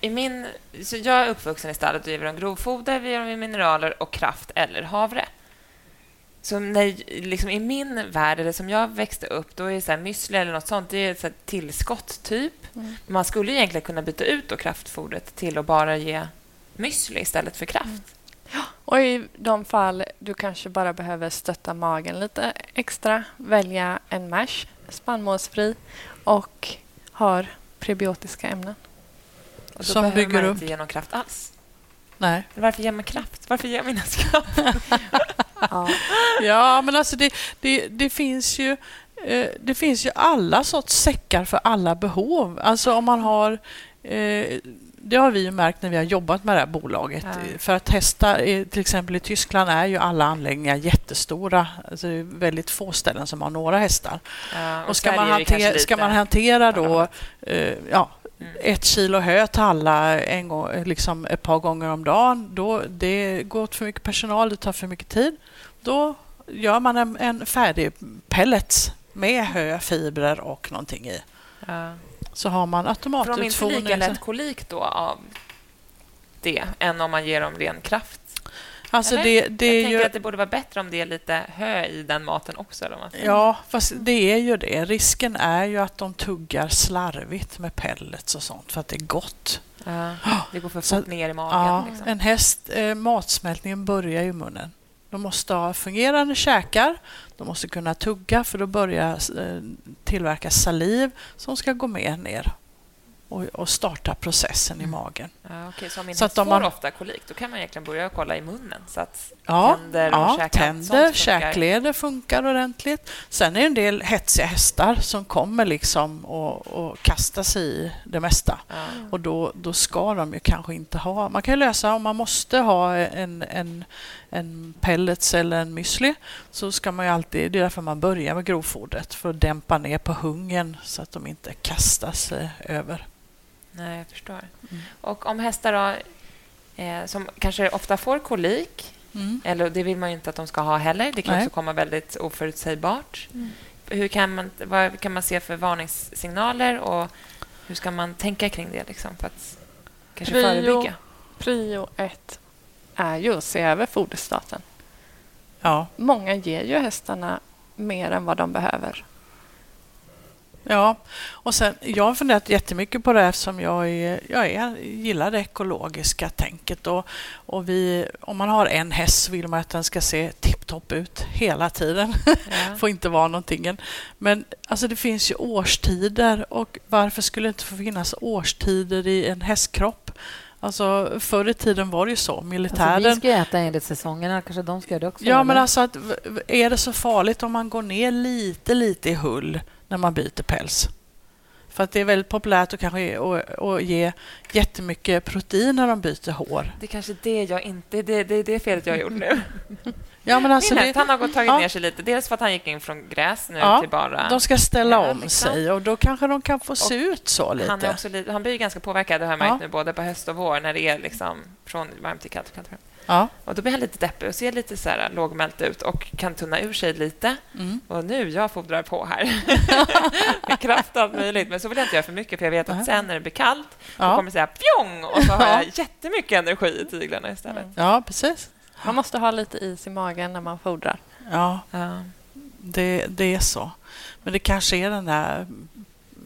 Speaker 2: I min, så jag är uppvuxen i stallet och ger dem grovfoder, vi ger dem mineraler och kraft eller havre. Så när, liksom, i min värld, eller som jag växte upp, då är det så här, müsli eller något sånt, det är ett så här tillskott, typ.
Speaker 4: Mm.
Speaker 2: Man skulle egentligen kunna byta ut då kraftfodret till att bara ge müsli istället för kraft.
Speaker 4: Och i de fall du kanske bara behöver stötta magen lite extra, välja en mash, spannmålsfri och har prebiotiska ämnen.
Speaker 2: Och då
Speaker 3: Som
Speaker 2: behöver
Speaker 3: bygger
Speaker 2: man
Speaker 3: upp.
Speaker 2: inte ge någon kraft alls.
Speaker 3: Nej.
Speaker 2: Varför ger man kraft? Varför ger man ens kraft?
Speaker 4: Ja.
Speaker 3: Ja, men alltså det, det, det finns ju eh, det finns ju alla sorts säckar för alla behov. Alltså om man har eh, det har vi ju märkt när vi har jobbat med det här bolaget.
Speaker 2: Ja.
Speaker 3: För att testa, till exempel i Tyskland är ju alla anläggningar jättestora. Alltså det är väldigt få ställen som har några hästar.
Speaker 2: Ja,
Speaker 3: Och ska
Speaker 2: Sverige
Speaker 3: man, hantera, ska man hantera då
Speaker 2: Ja.
Speaker 3: eh, ja,
Speaker 2: Mm.
Speaker 3: ett kilo hö till alla en gång, liksom ett par gånger om dagen, då det går åt för mycket personal, det tar för mycket tid. Då gör man en, en färdig pellets med hö, fibrer och någonting i.
Speaker 2: Ja.
Speaker 3: Så har man
Speaker 2: Får de inte
Speaker 3: automatutfodring.
Speaker 2: lika lätt kolik då av det än om man ger dem ren kraft?
Speaker 3: Alltså det, det
Speaker 2: jag
Speaker 3: är
Speaker 2: tänker
Speaker 3: ju...
Speaker 2: att det borde vara bättre om det är lite hö i den maten också. Eller vad.
Speaker 3: Ja, fast det är ju det. Risken är ju att de tuggar slarvigt med pellets och sånt för att det är gott.
Speaker 2: Ja, det går för
Speaker 3: Så-
Speaker 2: fort ner i magen.
Speaker 3: Ja,
Speaker 2: liksom.
Speaker 3: en häst, eh, matsmältningen börjar i munnen. De måste ha fungerande käkar, de måste kunna tugga för då börjar eh, tillverka saliv som ska gå med ner och, och starta processen i
Speaker 2: Mm.
Speaker 3: magen.
Speaker 2: Ja, okej, så om min
Speaker 3: Så
Speaker 2: häst
Speaker 3: att
Speaker 2: får
Speaker 3: man-
Speaker 2: ofta kolik, då kan man egentligen börja kolla i munnen. Så att
Speaker 3: Ja,
Speaker 2: tänder och
Speaker 3: ja,
Speaker 2: käkar,
Speaker 3: tänder, käkleder funkar ordentligt. Sen är det en del hetsiga hästar som kommer liksom och, och kastar sig i det mesta.
Speaker 2: Ja.
Speaker 3: Och då, då ska de ju kanske inte ha... Man kan ju lösa om man måste ha en, en, en pellets eller en müsli så ska man ju alltid... Det är därför man börjar med grovfodret för att dämpa ner på hungern så att de inte kastar sig över.
Speaker 2: Nej, jag förstår.
Speaker 3: Mm.
Speaker 2: Och om hästar då, eh, som kanske ofta får kolik,
Speaker 3: Mm.
Speaker 2: eller det vill man ju inte att de ska ha heller. Det kan
Speaker 3: Nej.
Speaker 2: också komma väldigt oförutsägbart. Hur kan man, vad kan man se för varningssignaler och hur ska man tänka kring det liksom, för att kanske
Speaker 4: Prio.
Speaker 2: förebygga?
Speaker 4: Prio ett är ju att se över foderstaten.
Speaker 3: Ja.
Speaker 4: Många ger ju hästarna mer än vad de behöver.
Speaker 3: Ja, och sen, jag har funderat jättemycket på det eftersom jag, är, jag är, gillar det ekologiska tänket. Och, och vi, om man har en häst så vill man att den ska se tipptopp ut hela tiden.
Speaker 2: Ja.
Speaker 3: får inte vara någonting. Men alltså, det finns ju årstider och varför skulle det inte få finnas årstider i en hästkropp? Alltså, förr i tiden var det ju så. Militären...
Speaker 1: Alltså, vi ska äta enligt säsongerna, kanske de ska göra det också.
Speaker 3: Ja, men alltså att, är det så farligt om man går ner lite, lite i hull när man byter päls? För att det är väldigt populärt att kanske ge, och, och ge jättemycket protein när de byter hår.
Speaker 2: Det är kanske det jag inte... Det, det är det felet jag har gjort nu.
Speaker 3: Ja, men alltså det,
Speaker 2: han har gått tagit
Speaker 3: ja.
Speaker 2: ner sig lite. Dels för att han gick in från gräs nu
Speaker 3: Ja,
Speaker 2: till bara...
Speaker 3: de ska ställa
Speaker 2: Ja,
Speaker 3: om
Speaker 2: liksom.
Speaker 3: sig och då kanske de kan få se ut så lite.
Speaker 2: Han, är också han blir ganska påverkad, det har jag märkt nu, både på höst och vår, när det är liksom från varmt till kallt. och kallt.
Speaker 3: Ja.
Speaker 2: Och då blir han lite deppig och ser lite så här lågmält ut och kan tunna ur sig lite.
Speaker 3: Mm.
Speaker 2: Och nu, jag fodrar på här. Med kraft och allt möjligt. Men så vill jag inte göra för mycket, för jag vet att sen när det blir kallt, då
Speaker 3: Ja.
Speaker 2: kommer det säga pjong! Och så har
Speaker 3: Ja.
Speaker 2: jag jättemycket energi i tyglarna istället.
Speaker 3: ja, precis.
Speaker 4: Man måste ha lite is i magen när man fodrar.
Speaker 3: Ja,
Speaker 2: Ja.
Speaker 3: det, det är så. Men det kanske är den där...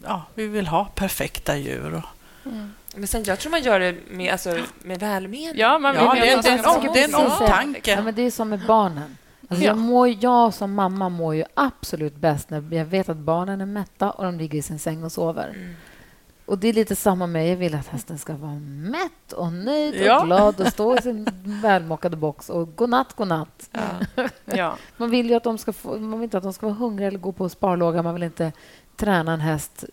Speaker 3: Ja, vi vill ha perfekta djur. Och,
Speaker 2: Men sen, jag tror man gör det med, alltså, med välmening.
Speaker 4: Ja, man vill
Speaker 3: Ja, det, det,
Speaker 4: de
Speaker 3: är en, det är en omtanke.
Speaker 1: Ja, men det är som med barnen. Alltså
Speaker 4: Ja.
Speaker 1: jag, mår, jag som mamma mår ju absolut bäst när jag vet att barnen är mätta och de ligger i sin säng och sover.
Speaker 2: Mm.
Speaker 1: Och Det är lite samma med... Jag vill att hästen ska vara mätt och nöjd och
Speaker 3: Ja.
Speaker 1: glad och stå i sin välmockade box och godnatt, godnatt.
Speaker 2: Ja.
Speaker 4: Ja.
Speaker 1: Man vill ju att de ska få, man vill inte att de ska vara hungriga eller gå på sparlåga. Man vill inte träna en häst,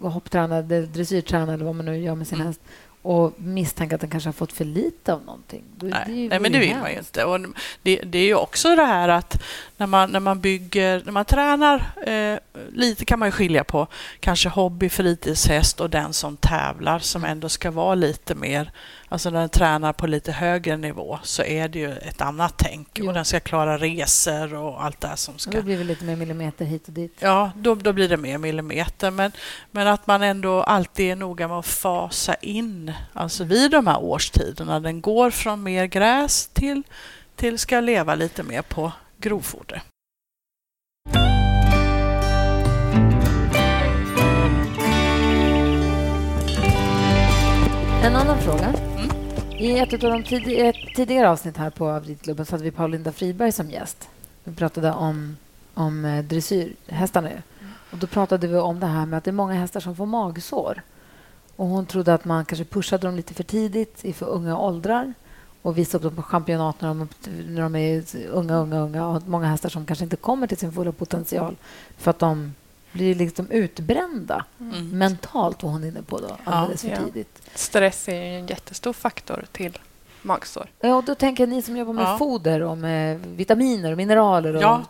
Speaker 1: hoppträna, dressyrträna eller vad man nu gör med sin häst och misstänka att den kanske har fått för lite av någonting.
Speaker 3: Nej,
Speaker 1: ju-
Speaker 3: nej, men det vill man ju inte. Och det, det är ju också det här att när man, när man bygger, när man tränar, eh, lite kan man ju skilja på kanske hobby, fritidshäst och den som tävlar som ändå ska vara lite mer, alltså när den tränar på lite högre nivå så är det ju ett annat tänk
Speaker 1: Jo.
Speaker 3: och den ska klara resor och allt det som
Speaker 1: Och
Speaker 3: ska
Speaker 1: Då blir det lite mer millimeter hit och dit.
Speaker 3: Ja, då, då blir det mer millimeter. Men, men att man ändå alltid är noga med att fasa in, alltså vid de här årstiderna. Den går från mer gräs till, till ska leva lite mer på grovfoder.
Speaker 1: En annan fråga.
Speaker 3: Mm.
Speaker 1: I ett av de tid- ett tidigare avsnitt här på Ridklubben så hade vi Paulinda Friberg som gäst. Vi pratade om, om eh, dressyrhästarna. ju. Och då pratade vi om det här med att det är många hästar som får magsår. Och hon trodde att man kanske pushade dem lite för tidigt i för unga åldrar och visade upp dem på championat när de, när de är unga, unga, unga. Och många hästar som kanske inte kommer till sin fulla potential för att de blir liksom utbrända
Speaker 3: Mm.
Speaker 1: mentalt, var hon inne på då, alldeles för
Speaker 4: Ja.
Speaker 1: tidigt.
Speaker 4: Stress är ju en jättestor faktor till magsår.
Speaker 1: Ja, och då tänker jag ni som jobbar med
Speaker 3: Ja.
Speaker 1: foder och med vitaminer och mineraler och
Speaker 3: Ja.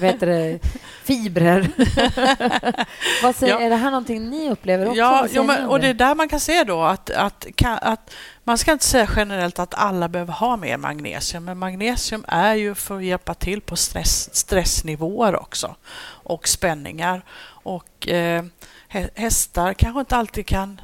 Speaker 1: heter det, fibrer. vad säger,
Speaker 3: Ja.
Speaker 1: Är det här någonting ni upplever också?
Speaker 3: Ja, jo, men, och det är där man kan se då att, att, kan, att man ska inte säga generellt att alla behöver ha mer magnesium, men magnesium är ju för att hjälpa till på stress, stressnivåer också och spänningar. Och eh, hä- hästar kanske inte alltid kan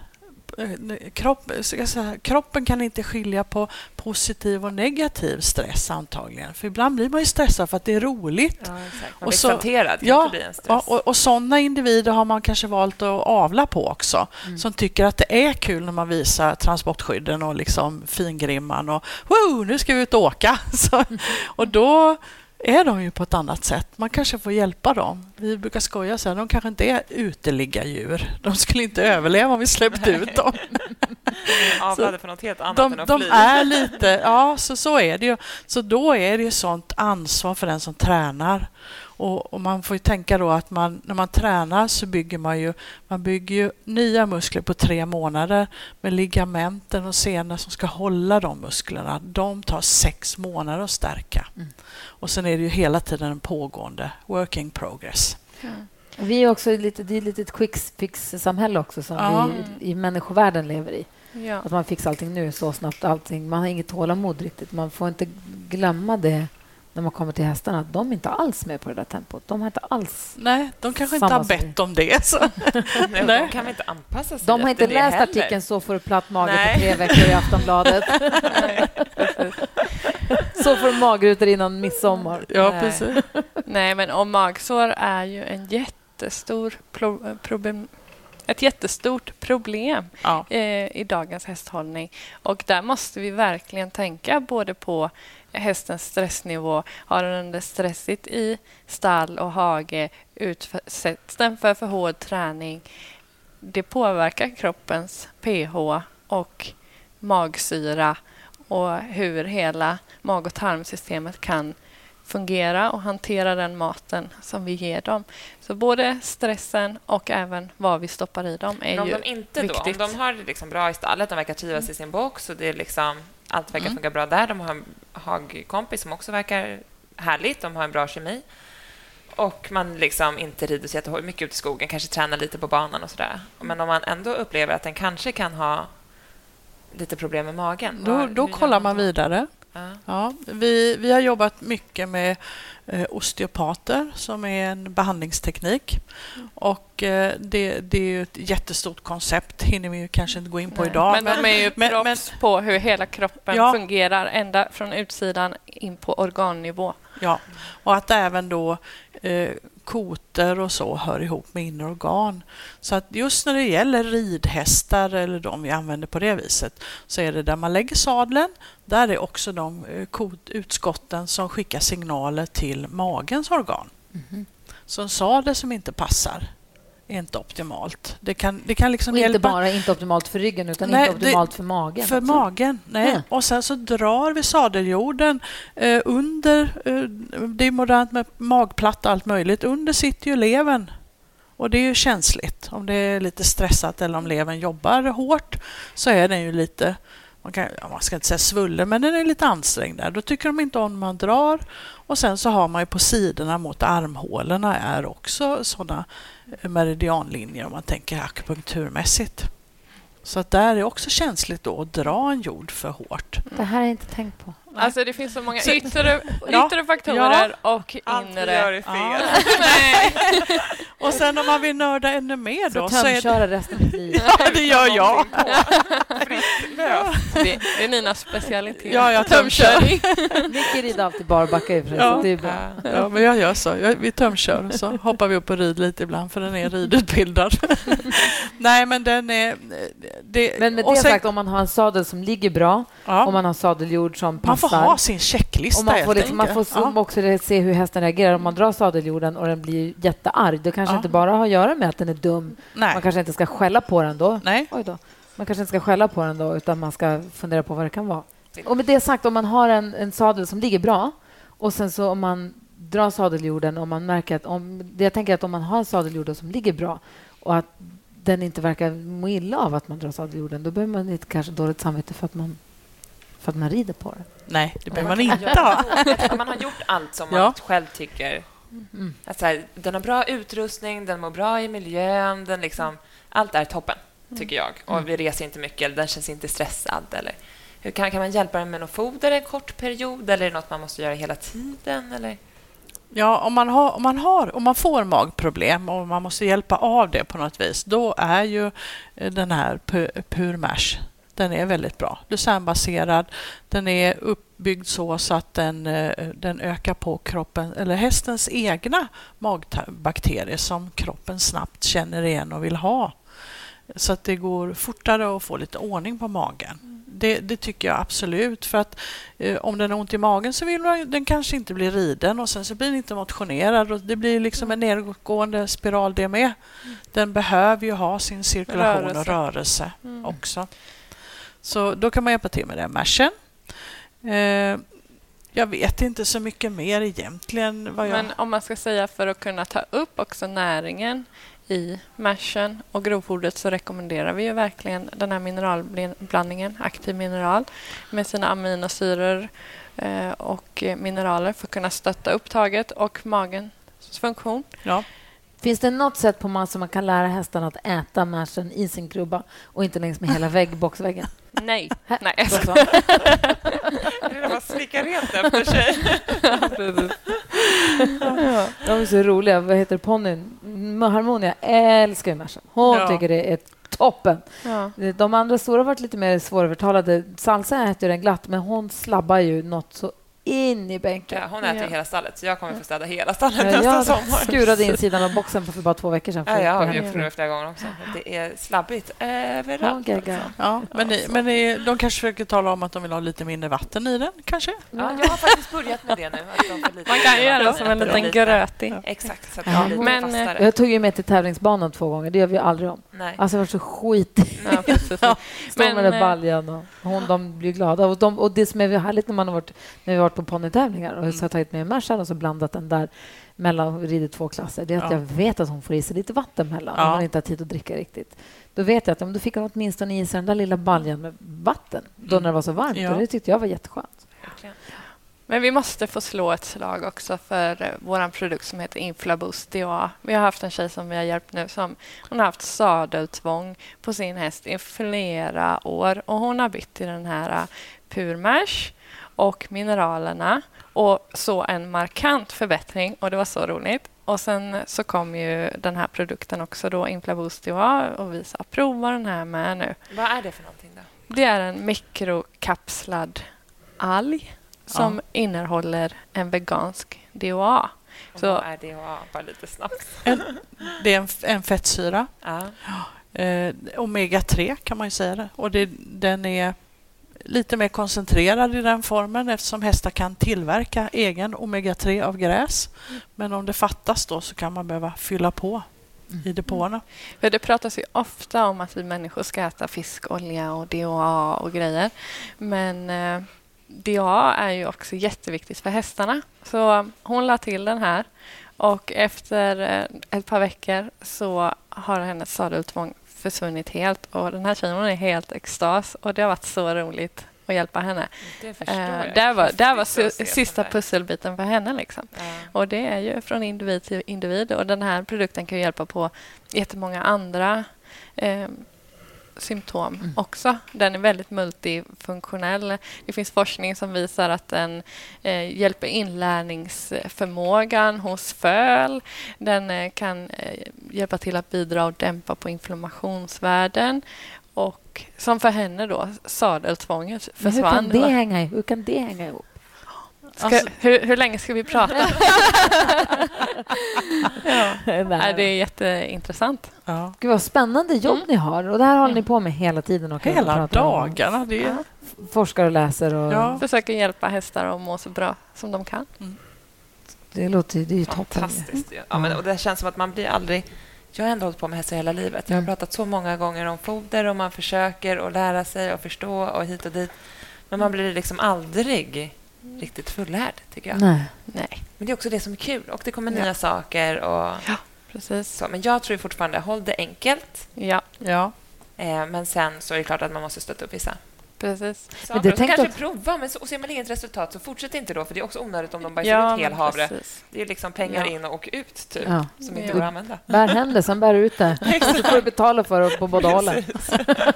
Speaker 3: Kropp, ska jag säga, kroppen kan inte skilja på positiv och negativ stress antagligen. För ibland blir man ju stressad för att det är roligt.
Speaker 2: Ja, exakt. Man
Speaker 3: Och
Speaker 2: blir
Speaker 3: så-
Speaker 2: exalterad.
Speaker 3: Ja. Ja, och, och sådana individer har man kanske valt att avla på också.
Speaker 1: Mm.
Speaker 3: Som tycker att det är kul när man visar transportskydden och liksom fingrimman och wow, nu ska vi ut och åka. Så, och då är de ju på ett annat sätt. Man kanske får hjälpa dem. Vi brukar skoja så här, de kanske inte är uteligga-djur. De skulle inte överleva om vi släppte ut dem.
Speaker 2: Avlade för något helt annat
Speaker 3: De,
Speaker 2: än att
Speaker 3: de
Speaker 2: fly.
Speaker 3: är lite, ja så, så är det ju. Så då är det ju sånt ansvar för den som tränar. Och, och man får ju tänka då att man, när man tränar så bygger man ju, man bygger ju nya muskler på tre månader. Men ligamenten och senor som ska hålla de musklerna, de tar sex månader att stärka.
Speaker 1: Mm.
Speaker 3: Och sen är det ju hela tiden en pågående working progress.
Speaker 1: Vi är också lite, det är lite ett quick fix-samhälle också som
Speaker 3: Ja.
Speaker 1: vi i människovärlden lever i.
Speaker 4: Ja.
Speaker 1: Att man fixar allting nu så snabbt. Allting. Man har inget tålamod riktigt. Man får inte glömma det när man kommer till hästarna. att De är inte alls med på det där tempot. De har inte alls...
Speaker 3: Nej, de kanske inte har bett om det. Så.
Speaker 2: Nej. De kan inte anpassa sig
Speaker 1: De har inte läst
Speaker 2: heller.
Speaker 1: artikeln Så får du platt mage på tre veckor i Aftonbladet. Så får du magrutor innan midsommar.
Speaker 3: Ja,
Speaker 2: Nej.
Speaker 3: precis.
Speaker 4: Nej, men och magsår är ju en jättestor pro- problem, ett jättestort problem
Speaker 3: Ja.
Speaker 4: eh, i dagens hästhållning. Och där måste vi verkligen tänka både på hästens stressnivå. Har den det stressigt i stall och hage? Utsätts den för för hård träning? Det påverkar kroppens pH och magsyra och hur hela mag och tarmsystemet kan fungera och hantera den maten som vi ger dem. Så både stressen och även vad vi stoppar i dem är
Speaker 2: Men om
Speaker 4: ju
Speaker 2: de inte då, om
Speaker 4: viktigt.
Speaker 2: de har det liksom bra i stallet, de verkar trivas i sin box och det är liksom, allt verkar
Speaker 3: Mm.
Speaker 2: funka bra där. De har en hagkompis som också verkar härligt, de har en bra kemi. Och man liksom inte rider så jättehårt, mycket ute i skogen, kanske tränar lite på banan och sådär. Men om man ändå upplever att den kanske kan ha lite problem med magen.
Speaker 3: Då, då
Speaker 2: gör
Speaker 3: kollar man
Speaker 2: då?
Speaker 3: vidare.
Speaker 2: Ja.
Speaker 3: Vi, vi har jobbat mycket med eh, osteopater som är en behandlingsteknik. Och eh, det, det är ett jättestort koncept, hinner vi ju kanske inte gå in på
Speaker 4: Nej,
Speaker 3: idag.
Speaker 4: men, de är ju
Speaker 3: men-
Speaker 4: proffs på hur hela kroppen
Speaker 3: Ja.
Speaker 4: fungerar ända från utsidan in på organnivå.
Speaker 3: Ja, och att även då eh, koter och så hör ihop med inre organ. Så att just när det gäller ridhästar eller de vi använder på det viset så är det där man lägger sadeln, där är också de eh, kot, utskotten som skickar signaler till magens organ. Så en sadel som inte passar inte optimalt. Det kan, det kan liksom
Speaker 1: Och inte
Speaker 3: hjälpa
Speaker 1: bara inte optimalt för ryggen utan
Speaker 3: Nej,
Speaker 1: inte optimalt för magen.
Speaker 3: för
Speaker 1: också.
Speaker 3: magen. Nej.
Speaker 1: Mm.
Speaker 3: Och sen så drar vi sadeljorden eh, under, eh, det är modernt med magplatta och allt möjligt, under sitter ju levern. Och det är ju känsligt. Om det är lite stressat eller om levern jobbar hårt så är den ju lite, man, kan, man ska inte säga svullen, men den är lite ansträngd där. Då tycker de inte om man drar. Och sen så har man ju på sidorna mot armhålorna är också sådana meridianlinjer om man tänker akupunkturmässigt. Så att där är också känsligt då att dra en jord för hårt.
Speaker 1: Det här har jag inte tänkt på.
Speaker 4: Alltså det finns så många
Speaker 3: Så-
Speaker 4: yttre,
Speaker 3: Ja.
Speaker 4: yttre faktorer och
Speaker 2: Allt vi
Speaker 4: inre.
Speaker 2: gör är fel.
Speaker 3: Ja. Och sen om man vill nörda ännu mer
Speaker 1: Så
Speaker 3: då så är det...
Speaker 1: resten av mitt liv.
Speaker 3: Ja, det gör jag.
Speaker 4: Det, det är Nina specialitet.
Speaker 3: Ja, jag tömkör.
Speaker 1: Micke rider alltid barbacka i och
Speaker 3: Ja.
Speaker 1: så det är bra.
Speaker 3: Ja, men jag gör så. Jag, vi tömkör och så hoppar vi upp och rider lite ibland för den är ridutbildad. Nej, men den är... Det,
Speaker 1: Men med
Speaker 3: och
Speaker 1: det
Speaker 3: sen-
Speaker 1: sagt, om man har en sadel som ligger bra,
Speaker 3: ja,
Speaker 1: om man har sadeljord som
Speaker 3: man får
Speaker 1: passar
Speaker 3: ha sin checklista
Speaker 1: och man får, liksom, man får som också se hur hästen reagerar. Om man drar sadeljorden och den blir jättearg, då kanske
Speaker 3: Ja.
Speaker 1: inte bara har att göra med att den är dum.
Speaker 3: Nej.
Speaker 1: Man kanske inte ska skälla på den då.
Speaker 3: Nej.
Speaker 1: Då. Man kanske inte ska skälla på den då, utan man ska fundera på vad det kan vara. Och med det sagt, om man har en, en sadel som ligger bra och sen så om man drar sadeljorden och man märker att om... Jag tänker att om man har en sadeljord som ligger bra och att den inte verkar må illa av att man drar sadeljorden, då behöver man inte kanske dåligt samvete för att man, för att man rider på det.
Speaker 3: Nej, det behöver
Speaker 2: Man
Speaker 3: man inte ha.
Speaker 2: man har gjort allt som man
Speaker 3: Ja.
Speaker 2: själv tycker...
Speaker 1: Mm.
Speaker 2: Att så här, den har bra utrustning, den mår bra i miljön, den liksom, allt är toppen, tycker jag. Och vi reser inte mycket, eller den känns inte stressad. Eller, hur kan, kan man hjälpa den med något foder en kort period, eller är det något man måste göra hela tiden? Eller?
Speaker 3: Ja, om man, har, om, man har, om man får magproblem och man måste hjälpa av det på något vis, då är ju eh, den här pu- Pure Mash, den är väldigt bra. Lucernbaserad, den är uppbyggd så, så att den, eh, den ökar på kroppen, eller hästens egna magbakterier som kroppen snabbt känner igen och vill ha. Så att det går fortare att få lite ordning på magen. Det, det tycker jag absolut. För att eh, om den har ont i magen så vill man, den kanske inte bli riden och sen så blir den inte motionerad. Och det blir liksom en nedåtgående spiral det med. Den behöver ju ha sin cirkulation och
Speaker 4: Rörelse.
Speaker 3: rörelse
Speaker 4: Mm.
Speaker 3: också. Så då kan man hjälpa till med det. Mashen. Eh, jag vet inte så mycket mer egentligen. Vad jag...
Speaker 4: Men om man ska säga för att kunna ta upp också näringen i mashen och grovfodret så rekommenderar vi ju verkligen den här mineralblandningen, aktiv mineral, med sina aminosyror eh, och mineraler för att kunna stötta upptaget och magens funktion.
Speaker 3: ja.
Speaker 1: Finns det något sätt på man som man kan lära hästarna att äta mashen i sin krubba och inte längs med hela vägg, boxväggen?
Speaker 4: Nej.
Speaker 1: Här.
Speaker 4: Nej.
Speaker 1: Då så.
Speaker 2: Eller bara slicka rent efter sig.
Speaker 1: De är så roliga. Vad heter ponnyn? Harmonia älskar ju mashen. Hon
Speaker 3: Ja.
Speaker 1: tycker det är toppen.
Speaker 4: Ja.
Speaker 1: De andra stora har varit lite mer svårövertalade. Salsa äter den glatt, men hon slabbar ju något så in i bänken.
Speaker 2: Ja, hon äter
Speaker 4: Ja.
Speaker 2: hela stallet, så jag kommer få städa hela stallet
Speaker 1: Ja,
Speaker 2: nästa
Speaker 1: jag
Speaker 2: sommar.
Speaker 1: skurade insidan av boxen för bara två veckor sedan.
Speaker 2: Ja, jag har ju provat flera gånger också. Det är slabbigt
Speaker 1: Ja,
Speaker 2: överallt.
Speaker 1: gegga.
Speaker 2: alltså.
Speaker 3: Ja, men, ni, men ni, de kanske försöker tala om att de vill ha lite mindre vatten i den, kanske?
Speaker 2: Ja, jag har faktiskt börjat med det nu. Att de
Speaker 4: Man kan
Speaker 2: mer
Speaker 4: göra som en liten
Speaker 2: lite.
Speaker 4: grötig.
Speaker 2: Exakt, så att
Speaker 1: Ja,
Speaker 2: det lite
Speaker 4: men, eh,
Speaker 2: fastare.
Speaker 1: Jag tog ju med till tävlingsbanan två gånger. Det gör vi aldrig om.
Speaker 2: Nej.
Speaker 1: Alltså, jag var så skit
Speaker 4: Ja, precis.
Speaker 1: Stå
Speaker 4: Men,
Speaker 1: med
Speaker 4: eh,
Speaker 1: baljan och hon, de blir glada. Och, de, och det som är härligt när man har varit, när vi har varit på ponnytävlingar och så har jag tagit med Mercan och så blandat den där mellan och ridit två klasser, det är att
Speaker 3: Ja.
Speaker 1: jag vet att hon får i sig lite vatten mellan
Speaker 3: Ja.
Speaker 1: om hon inte har tid att dricka riktigt. Då vet jag att om då fick hon åtminstone i sig den där lilla baljan med vatten då när det var så varmt.
Speaker 3: Ja.
Speaker 1: Och det tyckte jag var jätteskönt.
Speaker 2: verkligen.
Speaker 4: Men vi måste få slå ett slag också för eh, vår produkt som heter Inflaboost DHA. Vi har haft en tjej som vi har hjälpt nu som hon har haft sadeltvång på sin häst i flera år och hon har bytt till den här eh, Purmash och mineralerna och så en markant förbättring och det var så roligt. Och sen så kom ju den här produkten också då, Inflaboost och vi sa prova den här med nu.
Speaker 2: Vad är det för någonting då?
Speaker 4: Det är en mikrokapslad alg som innehåller en vegansk DHA.
Speaker 2: Och
Speaker 4: Så-
Speaker 2: vad är DHA? Bara lite snabbt.
Speaker 3: Det är en, en fettsyra.
Speaker 2: Ja.
Speaker 3: Eh, Omega-3 kan man ju säga det. Och det, den är lite mer koncentrerad i den formen eftersom hästar kan tillverka egen omega-3 av gräs. Men om det fattas då så kan man behöva fylla på i depåerna.
Speaker 4: För det pratas ju ofta om att vi människor ska äta fiskolja och DHA och grejer. Men eh, DHA är ju också jätteviktigt för hästarna. Så hon la till den här och efter eh, ett par veckor så har hennes sadeltvång försvunnit helt och den här tjejen hon är helt extas och det har varit så roligt att hjälpa henne.
Speaker 2: Det förstår
Speaker 4: Eh,
Speaker 2: jag.
Speaker 4: där var, där var sista
Speaker 2: där.
Speaker 4: pusselbiten för henne. Liksom.
Speaker 2: Ja.
Speaker 4: Och det är ju från individ till individ och den här produkten kan ju hjälpa på jättemånga andra eh, symptom också. Den är väldigt multifunktionell. Det finns forskning som visar att den eh, hjälper inlärningsförmågan hos föl. Den eh, kan eh, hjälpa till att bidra och dämpa på inflammationsvärden. Och som för henne då, sadeltvånget
Speaker 1: Men hur,
Speaker 4: försvann.
Speaker 1: kan det hänga, hur kan det hänga ihop?
Speaker 4: Ska,
Speaker 3: Alltså-
Speaker 4: hur, hur länge ska vi prata? ja.
Speaker 1: Nej,
Speaker 4: det är jätteintressant.
Speaker 3: Ja.
Speaker 1: Gud vad spännande jobb
Speaker 4: Mm.
Speaker 1: ni har. Och det här håller ni på med hela tiden? Och
Speaker 3: Hela
Speaker 1: om-
Speaker 3: dagarna. Det är,
Speaker 1: Forskar och läser. Och
Speaker 3: Ja.
Speaker 4: Försöker hjälpa hästar att må så bra som de kan.
Speaker 1: Det låter det är ju toppen.
Speaker 2: Fantastiskt. ju. Ja, men, och det känns som att man blir aldrig... Jag har ändå hållit på med hästar hela livet. Jag har
Speaker 1: Mm.
Speaker 2: pratat så många gånger om foder och man försöker att lära sig och förstå och hit och dit. Men man blir liksom aldrig riktigt fullärd, tycker jag.
Speaker 1: Nej.
Speaker 4: Nej,
Speaker 2: Men det är också det som är kul. Och det kommer
Speaker 4: Ja.
Speaker 2: nya saker. Och
Speaker 4: precis.
Speaker 2: så. Men jag tror fortfarande, håll det enkelt.
Speaker 4: Ja,
Speaker 3: ja.
Speaker 2: Eh, men sen så är det klart att man måste stötta upp vissa.
Speaker 4: precis.
Speaker 2: Saker.
Speaker 1: det
Speaker 2: Och så kanske
Speaker 1: jag-
Speaker 2: prova, men så, och ser man inget resultat så fortsätt inte då, för det är också onödigt om de bara
Speaker 4: Ja,
Speaker 2: ut hel
Speaker 4: men
Speaker 2: havre.
Speaker 4: precis.
Speaker 2: Det är liksom pengar
Speaker 4: Ja.
Speaker 2: in och ut, typ,
Speaker 1: Ja.
Speaker 2: som inte
Speaker 4: Ja.
Speaker 2: går att använda.
Speaker 1: Bär hem det, sen bär ut det. Så får du betala för det på båda hållen.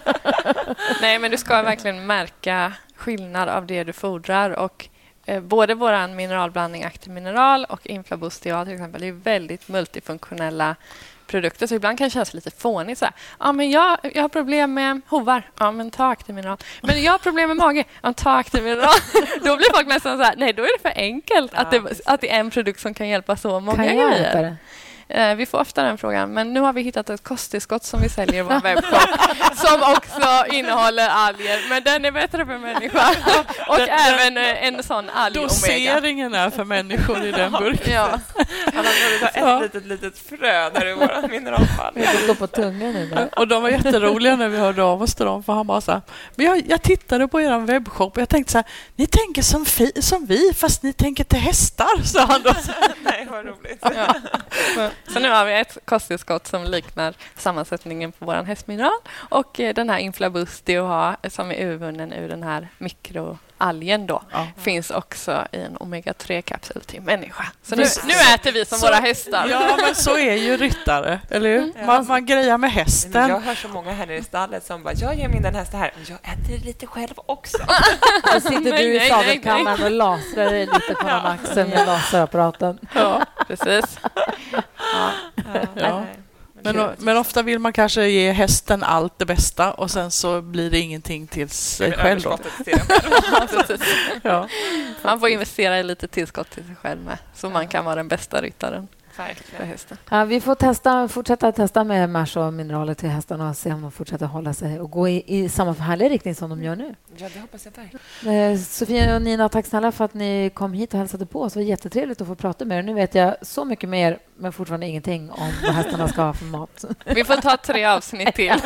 Speaker 4: Nej, men du ska verkligen märka skillnad av det du fodrar. Och, både vår mineralblandning Active Mineral och Inflaboost DHA till exempel är väldigt multifunktionella produkter. Så ibland kan det kännas lite fånigt. Så här, ja, men jag, jag har problem med hovar. Ja, men ta Active Mineral. Men jag har problem med mage. Ja, ta Active Mineral. då blir folk nästan så här, nej, då är det för enkelt att,
Speaker 2: Ja,
Speaker 4: det,
Speaker 2: precis.
Speaker 4: att det är en produkt som kan hjälpa så många
Speaker 1: Kan
Speaker 4: grejer. Eh, Vi får ofta den frågan, men nu har vi hittat ett kosttillskott som vi säljer i vår webbshop som också innehåller alger, men den är bättre för människa. Och även eh, en sån alg-omega.
Speaker 3: Doseringen är för människor i den burken.
Speaker 4: Ja.
Speaker 2: Annars får vi ta ett litet, litet frö där i våra mineralfall.
Speaker 1: Det går på tungan nu.
Speaker 3: Och de var jätteroliga när vi hörde av oss till dem, för han bara så här, men jag, jag tittade på er webbshop och jag tänkte så här, ni tänker som, fi, som vi, fast ni tänker till hästar, sa han då.
Speaker 2: Nej, vad roligt.
Speaker 4: Ja. Så, nu har vi ett kosttillskott som liknar sammansättningen på vår hästmineral. Och eh, den här Inflaboost som är urvunnen ur den här mikro mikroalgen då
Speaker 3: Ja.
Speaker 4: finns också i en omega-3-kapsel till människa. Så nu, nu äter vi som
Speaker 3: Så-
Speaker 4: våra hästar.
Speaker 3: Ja, men så är ju ryttare, eller hur?
Speaker 2: Mm.
Speaker 3: Man, man grejar med hästen.
Speaker 2: jag hör så många här nere i stallet som bara, jag ger min den hästen här, men jag äter lite själv också.
Speaker 1: Då sitter
Speaker 4: Nej,
Speaker 1: du i sadelkammaren och lasrar dig lite på någon axel med laserapparaten.
Speaker 4: Ja, precis.
Speaker 2: Ja.
Speaker 3: Ja. Men, men ofta vill man kanske ge hästen allt det bästa och sen så blir det ingenting till sig själv. Ja.
Speaker 4: Man får investera i lite tillskott till sig själv med, så man kan vara den bästa ryttaren för
Speaker 2: Verkligen.
Speaker 4: hästen.
Speaker 1: Ja, vi får testa, fortsätta testa med mars och mineraler till hästarna och se om de fortsätter hålla sig och gå i, i samma härliga riktning som de gör nu.
Speaker 2: Ja, det hoppas jag verkligen.
Speaker 1: Eh, Sofia och Nina, tack snälla för att ni kom hit och hälsade på oss. Det var jättetrevligt att få prata med er. Nu vet jag så mycket mer, men fortfarande ingenting om vad hästarna ska ha för mat.
Speaker 4: Vi får ta tre avsnitt till.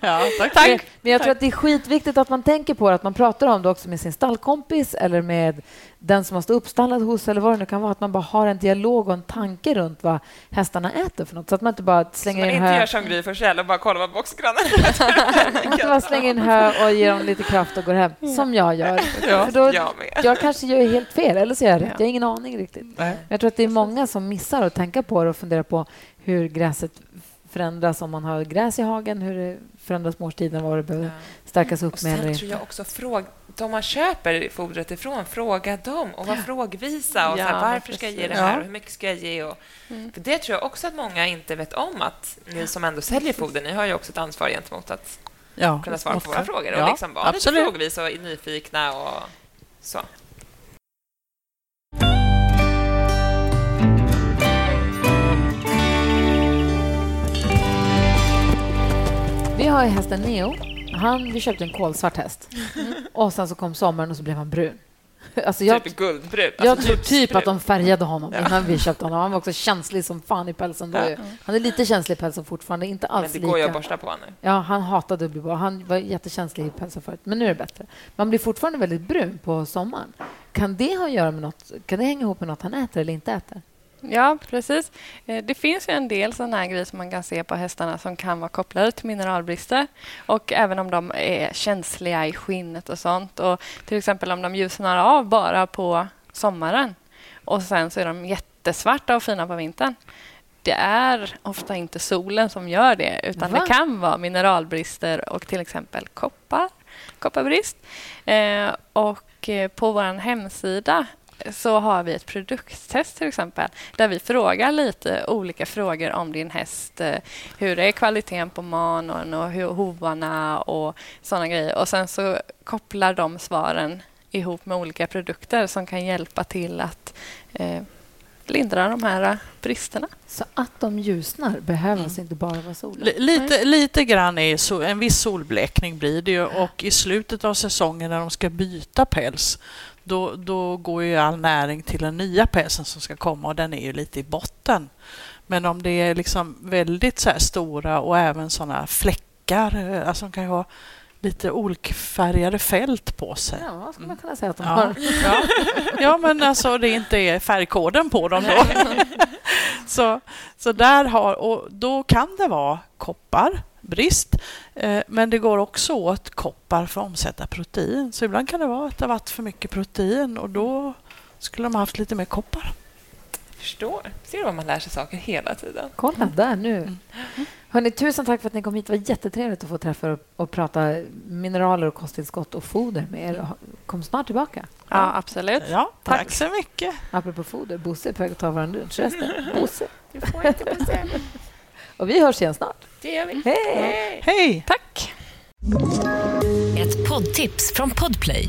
Speaker 3: Ja, tack.
Speaker 4: Tack!
Speaker 1: Men jag tror att det är skitviktigt att man tänker på det, att man pratar om det också med sin stallkompis eller med den som man står uppstallad hos eller vad det nu kan vara. Att man bara har en dialog och en tanke runt vad hästarna äter för något. Så att man inte bara
Speaker 2: Så
Speaker 1: slänger
Speaker 2: man
Speaker 1: in
Speaker 2: inte
Speaker 1: hö,
Speaker 2: gör som Gry Forssell och bara kollar vad boxgrannen
Speaker 1: man inte bara slänger in hö och ger dem lite kraft och går hem, som jag gör.
Speaker 3: Ja.
Speaker 1: För då,
Speaker 2: Jag med.
Speaker 1: jag kanske gör helt fel, eller så gör jag rätt.
Speaker 4: Ja.
Speaker 1: Jag har ingen aning riktigt.
Speaker 3: Nej.
Speaker 1: Jag tror att det är många som missar att tänka på det och fundera på hur gräset förändras om man har gräs i hagen, hur det förändras med årstiden, vad det behöver stärkas upp
Speaker 2: Och
Speaker 1: med
Speaker 2: sen tror jag också fråga, de man köper fodret ifrån, fråga dem och var frågvisa. Och så här,
Speaker 4: Ja,
Speaker 2: varför ska jag ge det här
Speaker 3: Ja.
Speaker 2: och hur mycket ska jag ge? Och,
Speaker 4: Mm.
Speaker 2: för det tror jag också att många inte vet om att ni som ändå säljer foder, ni har ju också ett ansvar gentemot att
Speaker 3: Ja,
Speaker 2: kunna svara på våra frågor
Speaker 3: Ja,
Speaker 2: och liksom vara lite frågvisa och nyfikna och så.
Speaker 1: Vi har ju hästen Neo. Han, vi köpte en kolsvart häst. Och sen så kom sommaren och så blev han brun. Alltså jag,
Speaker 2: typ guldbrun.
Speaker 1: jag
Speaker 2: Alltså
Speaker 1: tror typ
Speaker 2: ljusbrun.
Speaker 1: att de färgade honom innan vi köpte honom. Han var också känslig som fan i pälsen. Då.
Speaker 2: Ja.
Speaker 1: Han är lite känslig i pälsen fortfarande, inte
Speaker 2: Men
Speaker 1: alls
Speaker 2: det går ju att borsta på honom.
Speaker 1: Ja, han hatade att bli borstad. Han var jättekänslig i pälsen förut, men nu är det bättre. Man blir fortfarande väldigt brun på sommaren. Kan det ha att göra med något? Kan det hänga ihop med något han äter eller inte äter?
Speaker 4: Ja, precis. Eh, Det finns ju en del sådana här grejer som man kan se på hästarna som kan vara kopplade till mineralbrister. Och även om de är känsliga i skinnet och sånt. Och till exempel om de ljusnar av bara på sommaren och sen så är de jättesvarta och fina på vintern. Det är ofta inte solen som gör det, utan
Speaker 1: Va?
Speaker 4: det kan vara mineralbrister och till exempel koppar, kopparbrist. Eh, och eh, på vår hemsida så har vi ett produkttest till exempel där vi frågar lite olika frågor om din häst. eh, Hur är kvaliteten på manen och hur hovarna och sådana grejer. Och sen så kopplar de svaren ihop med olika produkter som kan hjälpa till att eh, lindra de här bristerna.
Speaker 1: Så att de ljusnar behöver alltså inte bara vara solen?
Speaker 3: Li- Lite, lite grann är så, en viss solblekning blir det ju och i slutet av säsongen när de ska byta päls då, då går ju all näring till den nya pälsen som ska komma och den är ju lite i botten. Men om det är liksom väldigt så här stora och även såna fläckar, eh, alltså de kan ju ha lite olikfärgade fält på sig.
Speaker 1: Ja, skulle man kunna säga att de
Speaker 3: Ja,
Speaker 1: har.
Speaker 3: ja. ja, men alltså det inte är färgkoden på dem då. så, så där har, och då kan det vara koppar, brist, eh, men det går också åt koppar för att omsätta protein. Så ibland kan det vara att det har varit för mycket protein och då skulle de ha haft lite mer koppar.
Speaker 2: Förstår. Ser du vad man lär sig saker hela tiden?
Speaker 1: Kolla där nu. Hörrni, tusen tack för att ni kom hit. Det var jättetrevligt att få träffa och, och prata mineraler och kosttillskott och foder med er. Kom snart tillbaka.
Speaker 4: Ja, absolut.
Speaker 3: Ja, tack,
Speaker 1: Tack.
Speaker 3: så mycket.
Speaker 1: Apropå foder, Bosse är på väg att ta vår lunch. Resten, Bosse.
Speaker 2: Du får inte bestämma.
Speaker 1: Och vi hörs igen snart.
Speaker 2: Det gör vi.
Speaker 1: Hej!
Speaker 3: Hej!
Speaker 4: Tack!
Speaker 5: Ett poddtips från Podplay.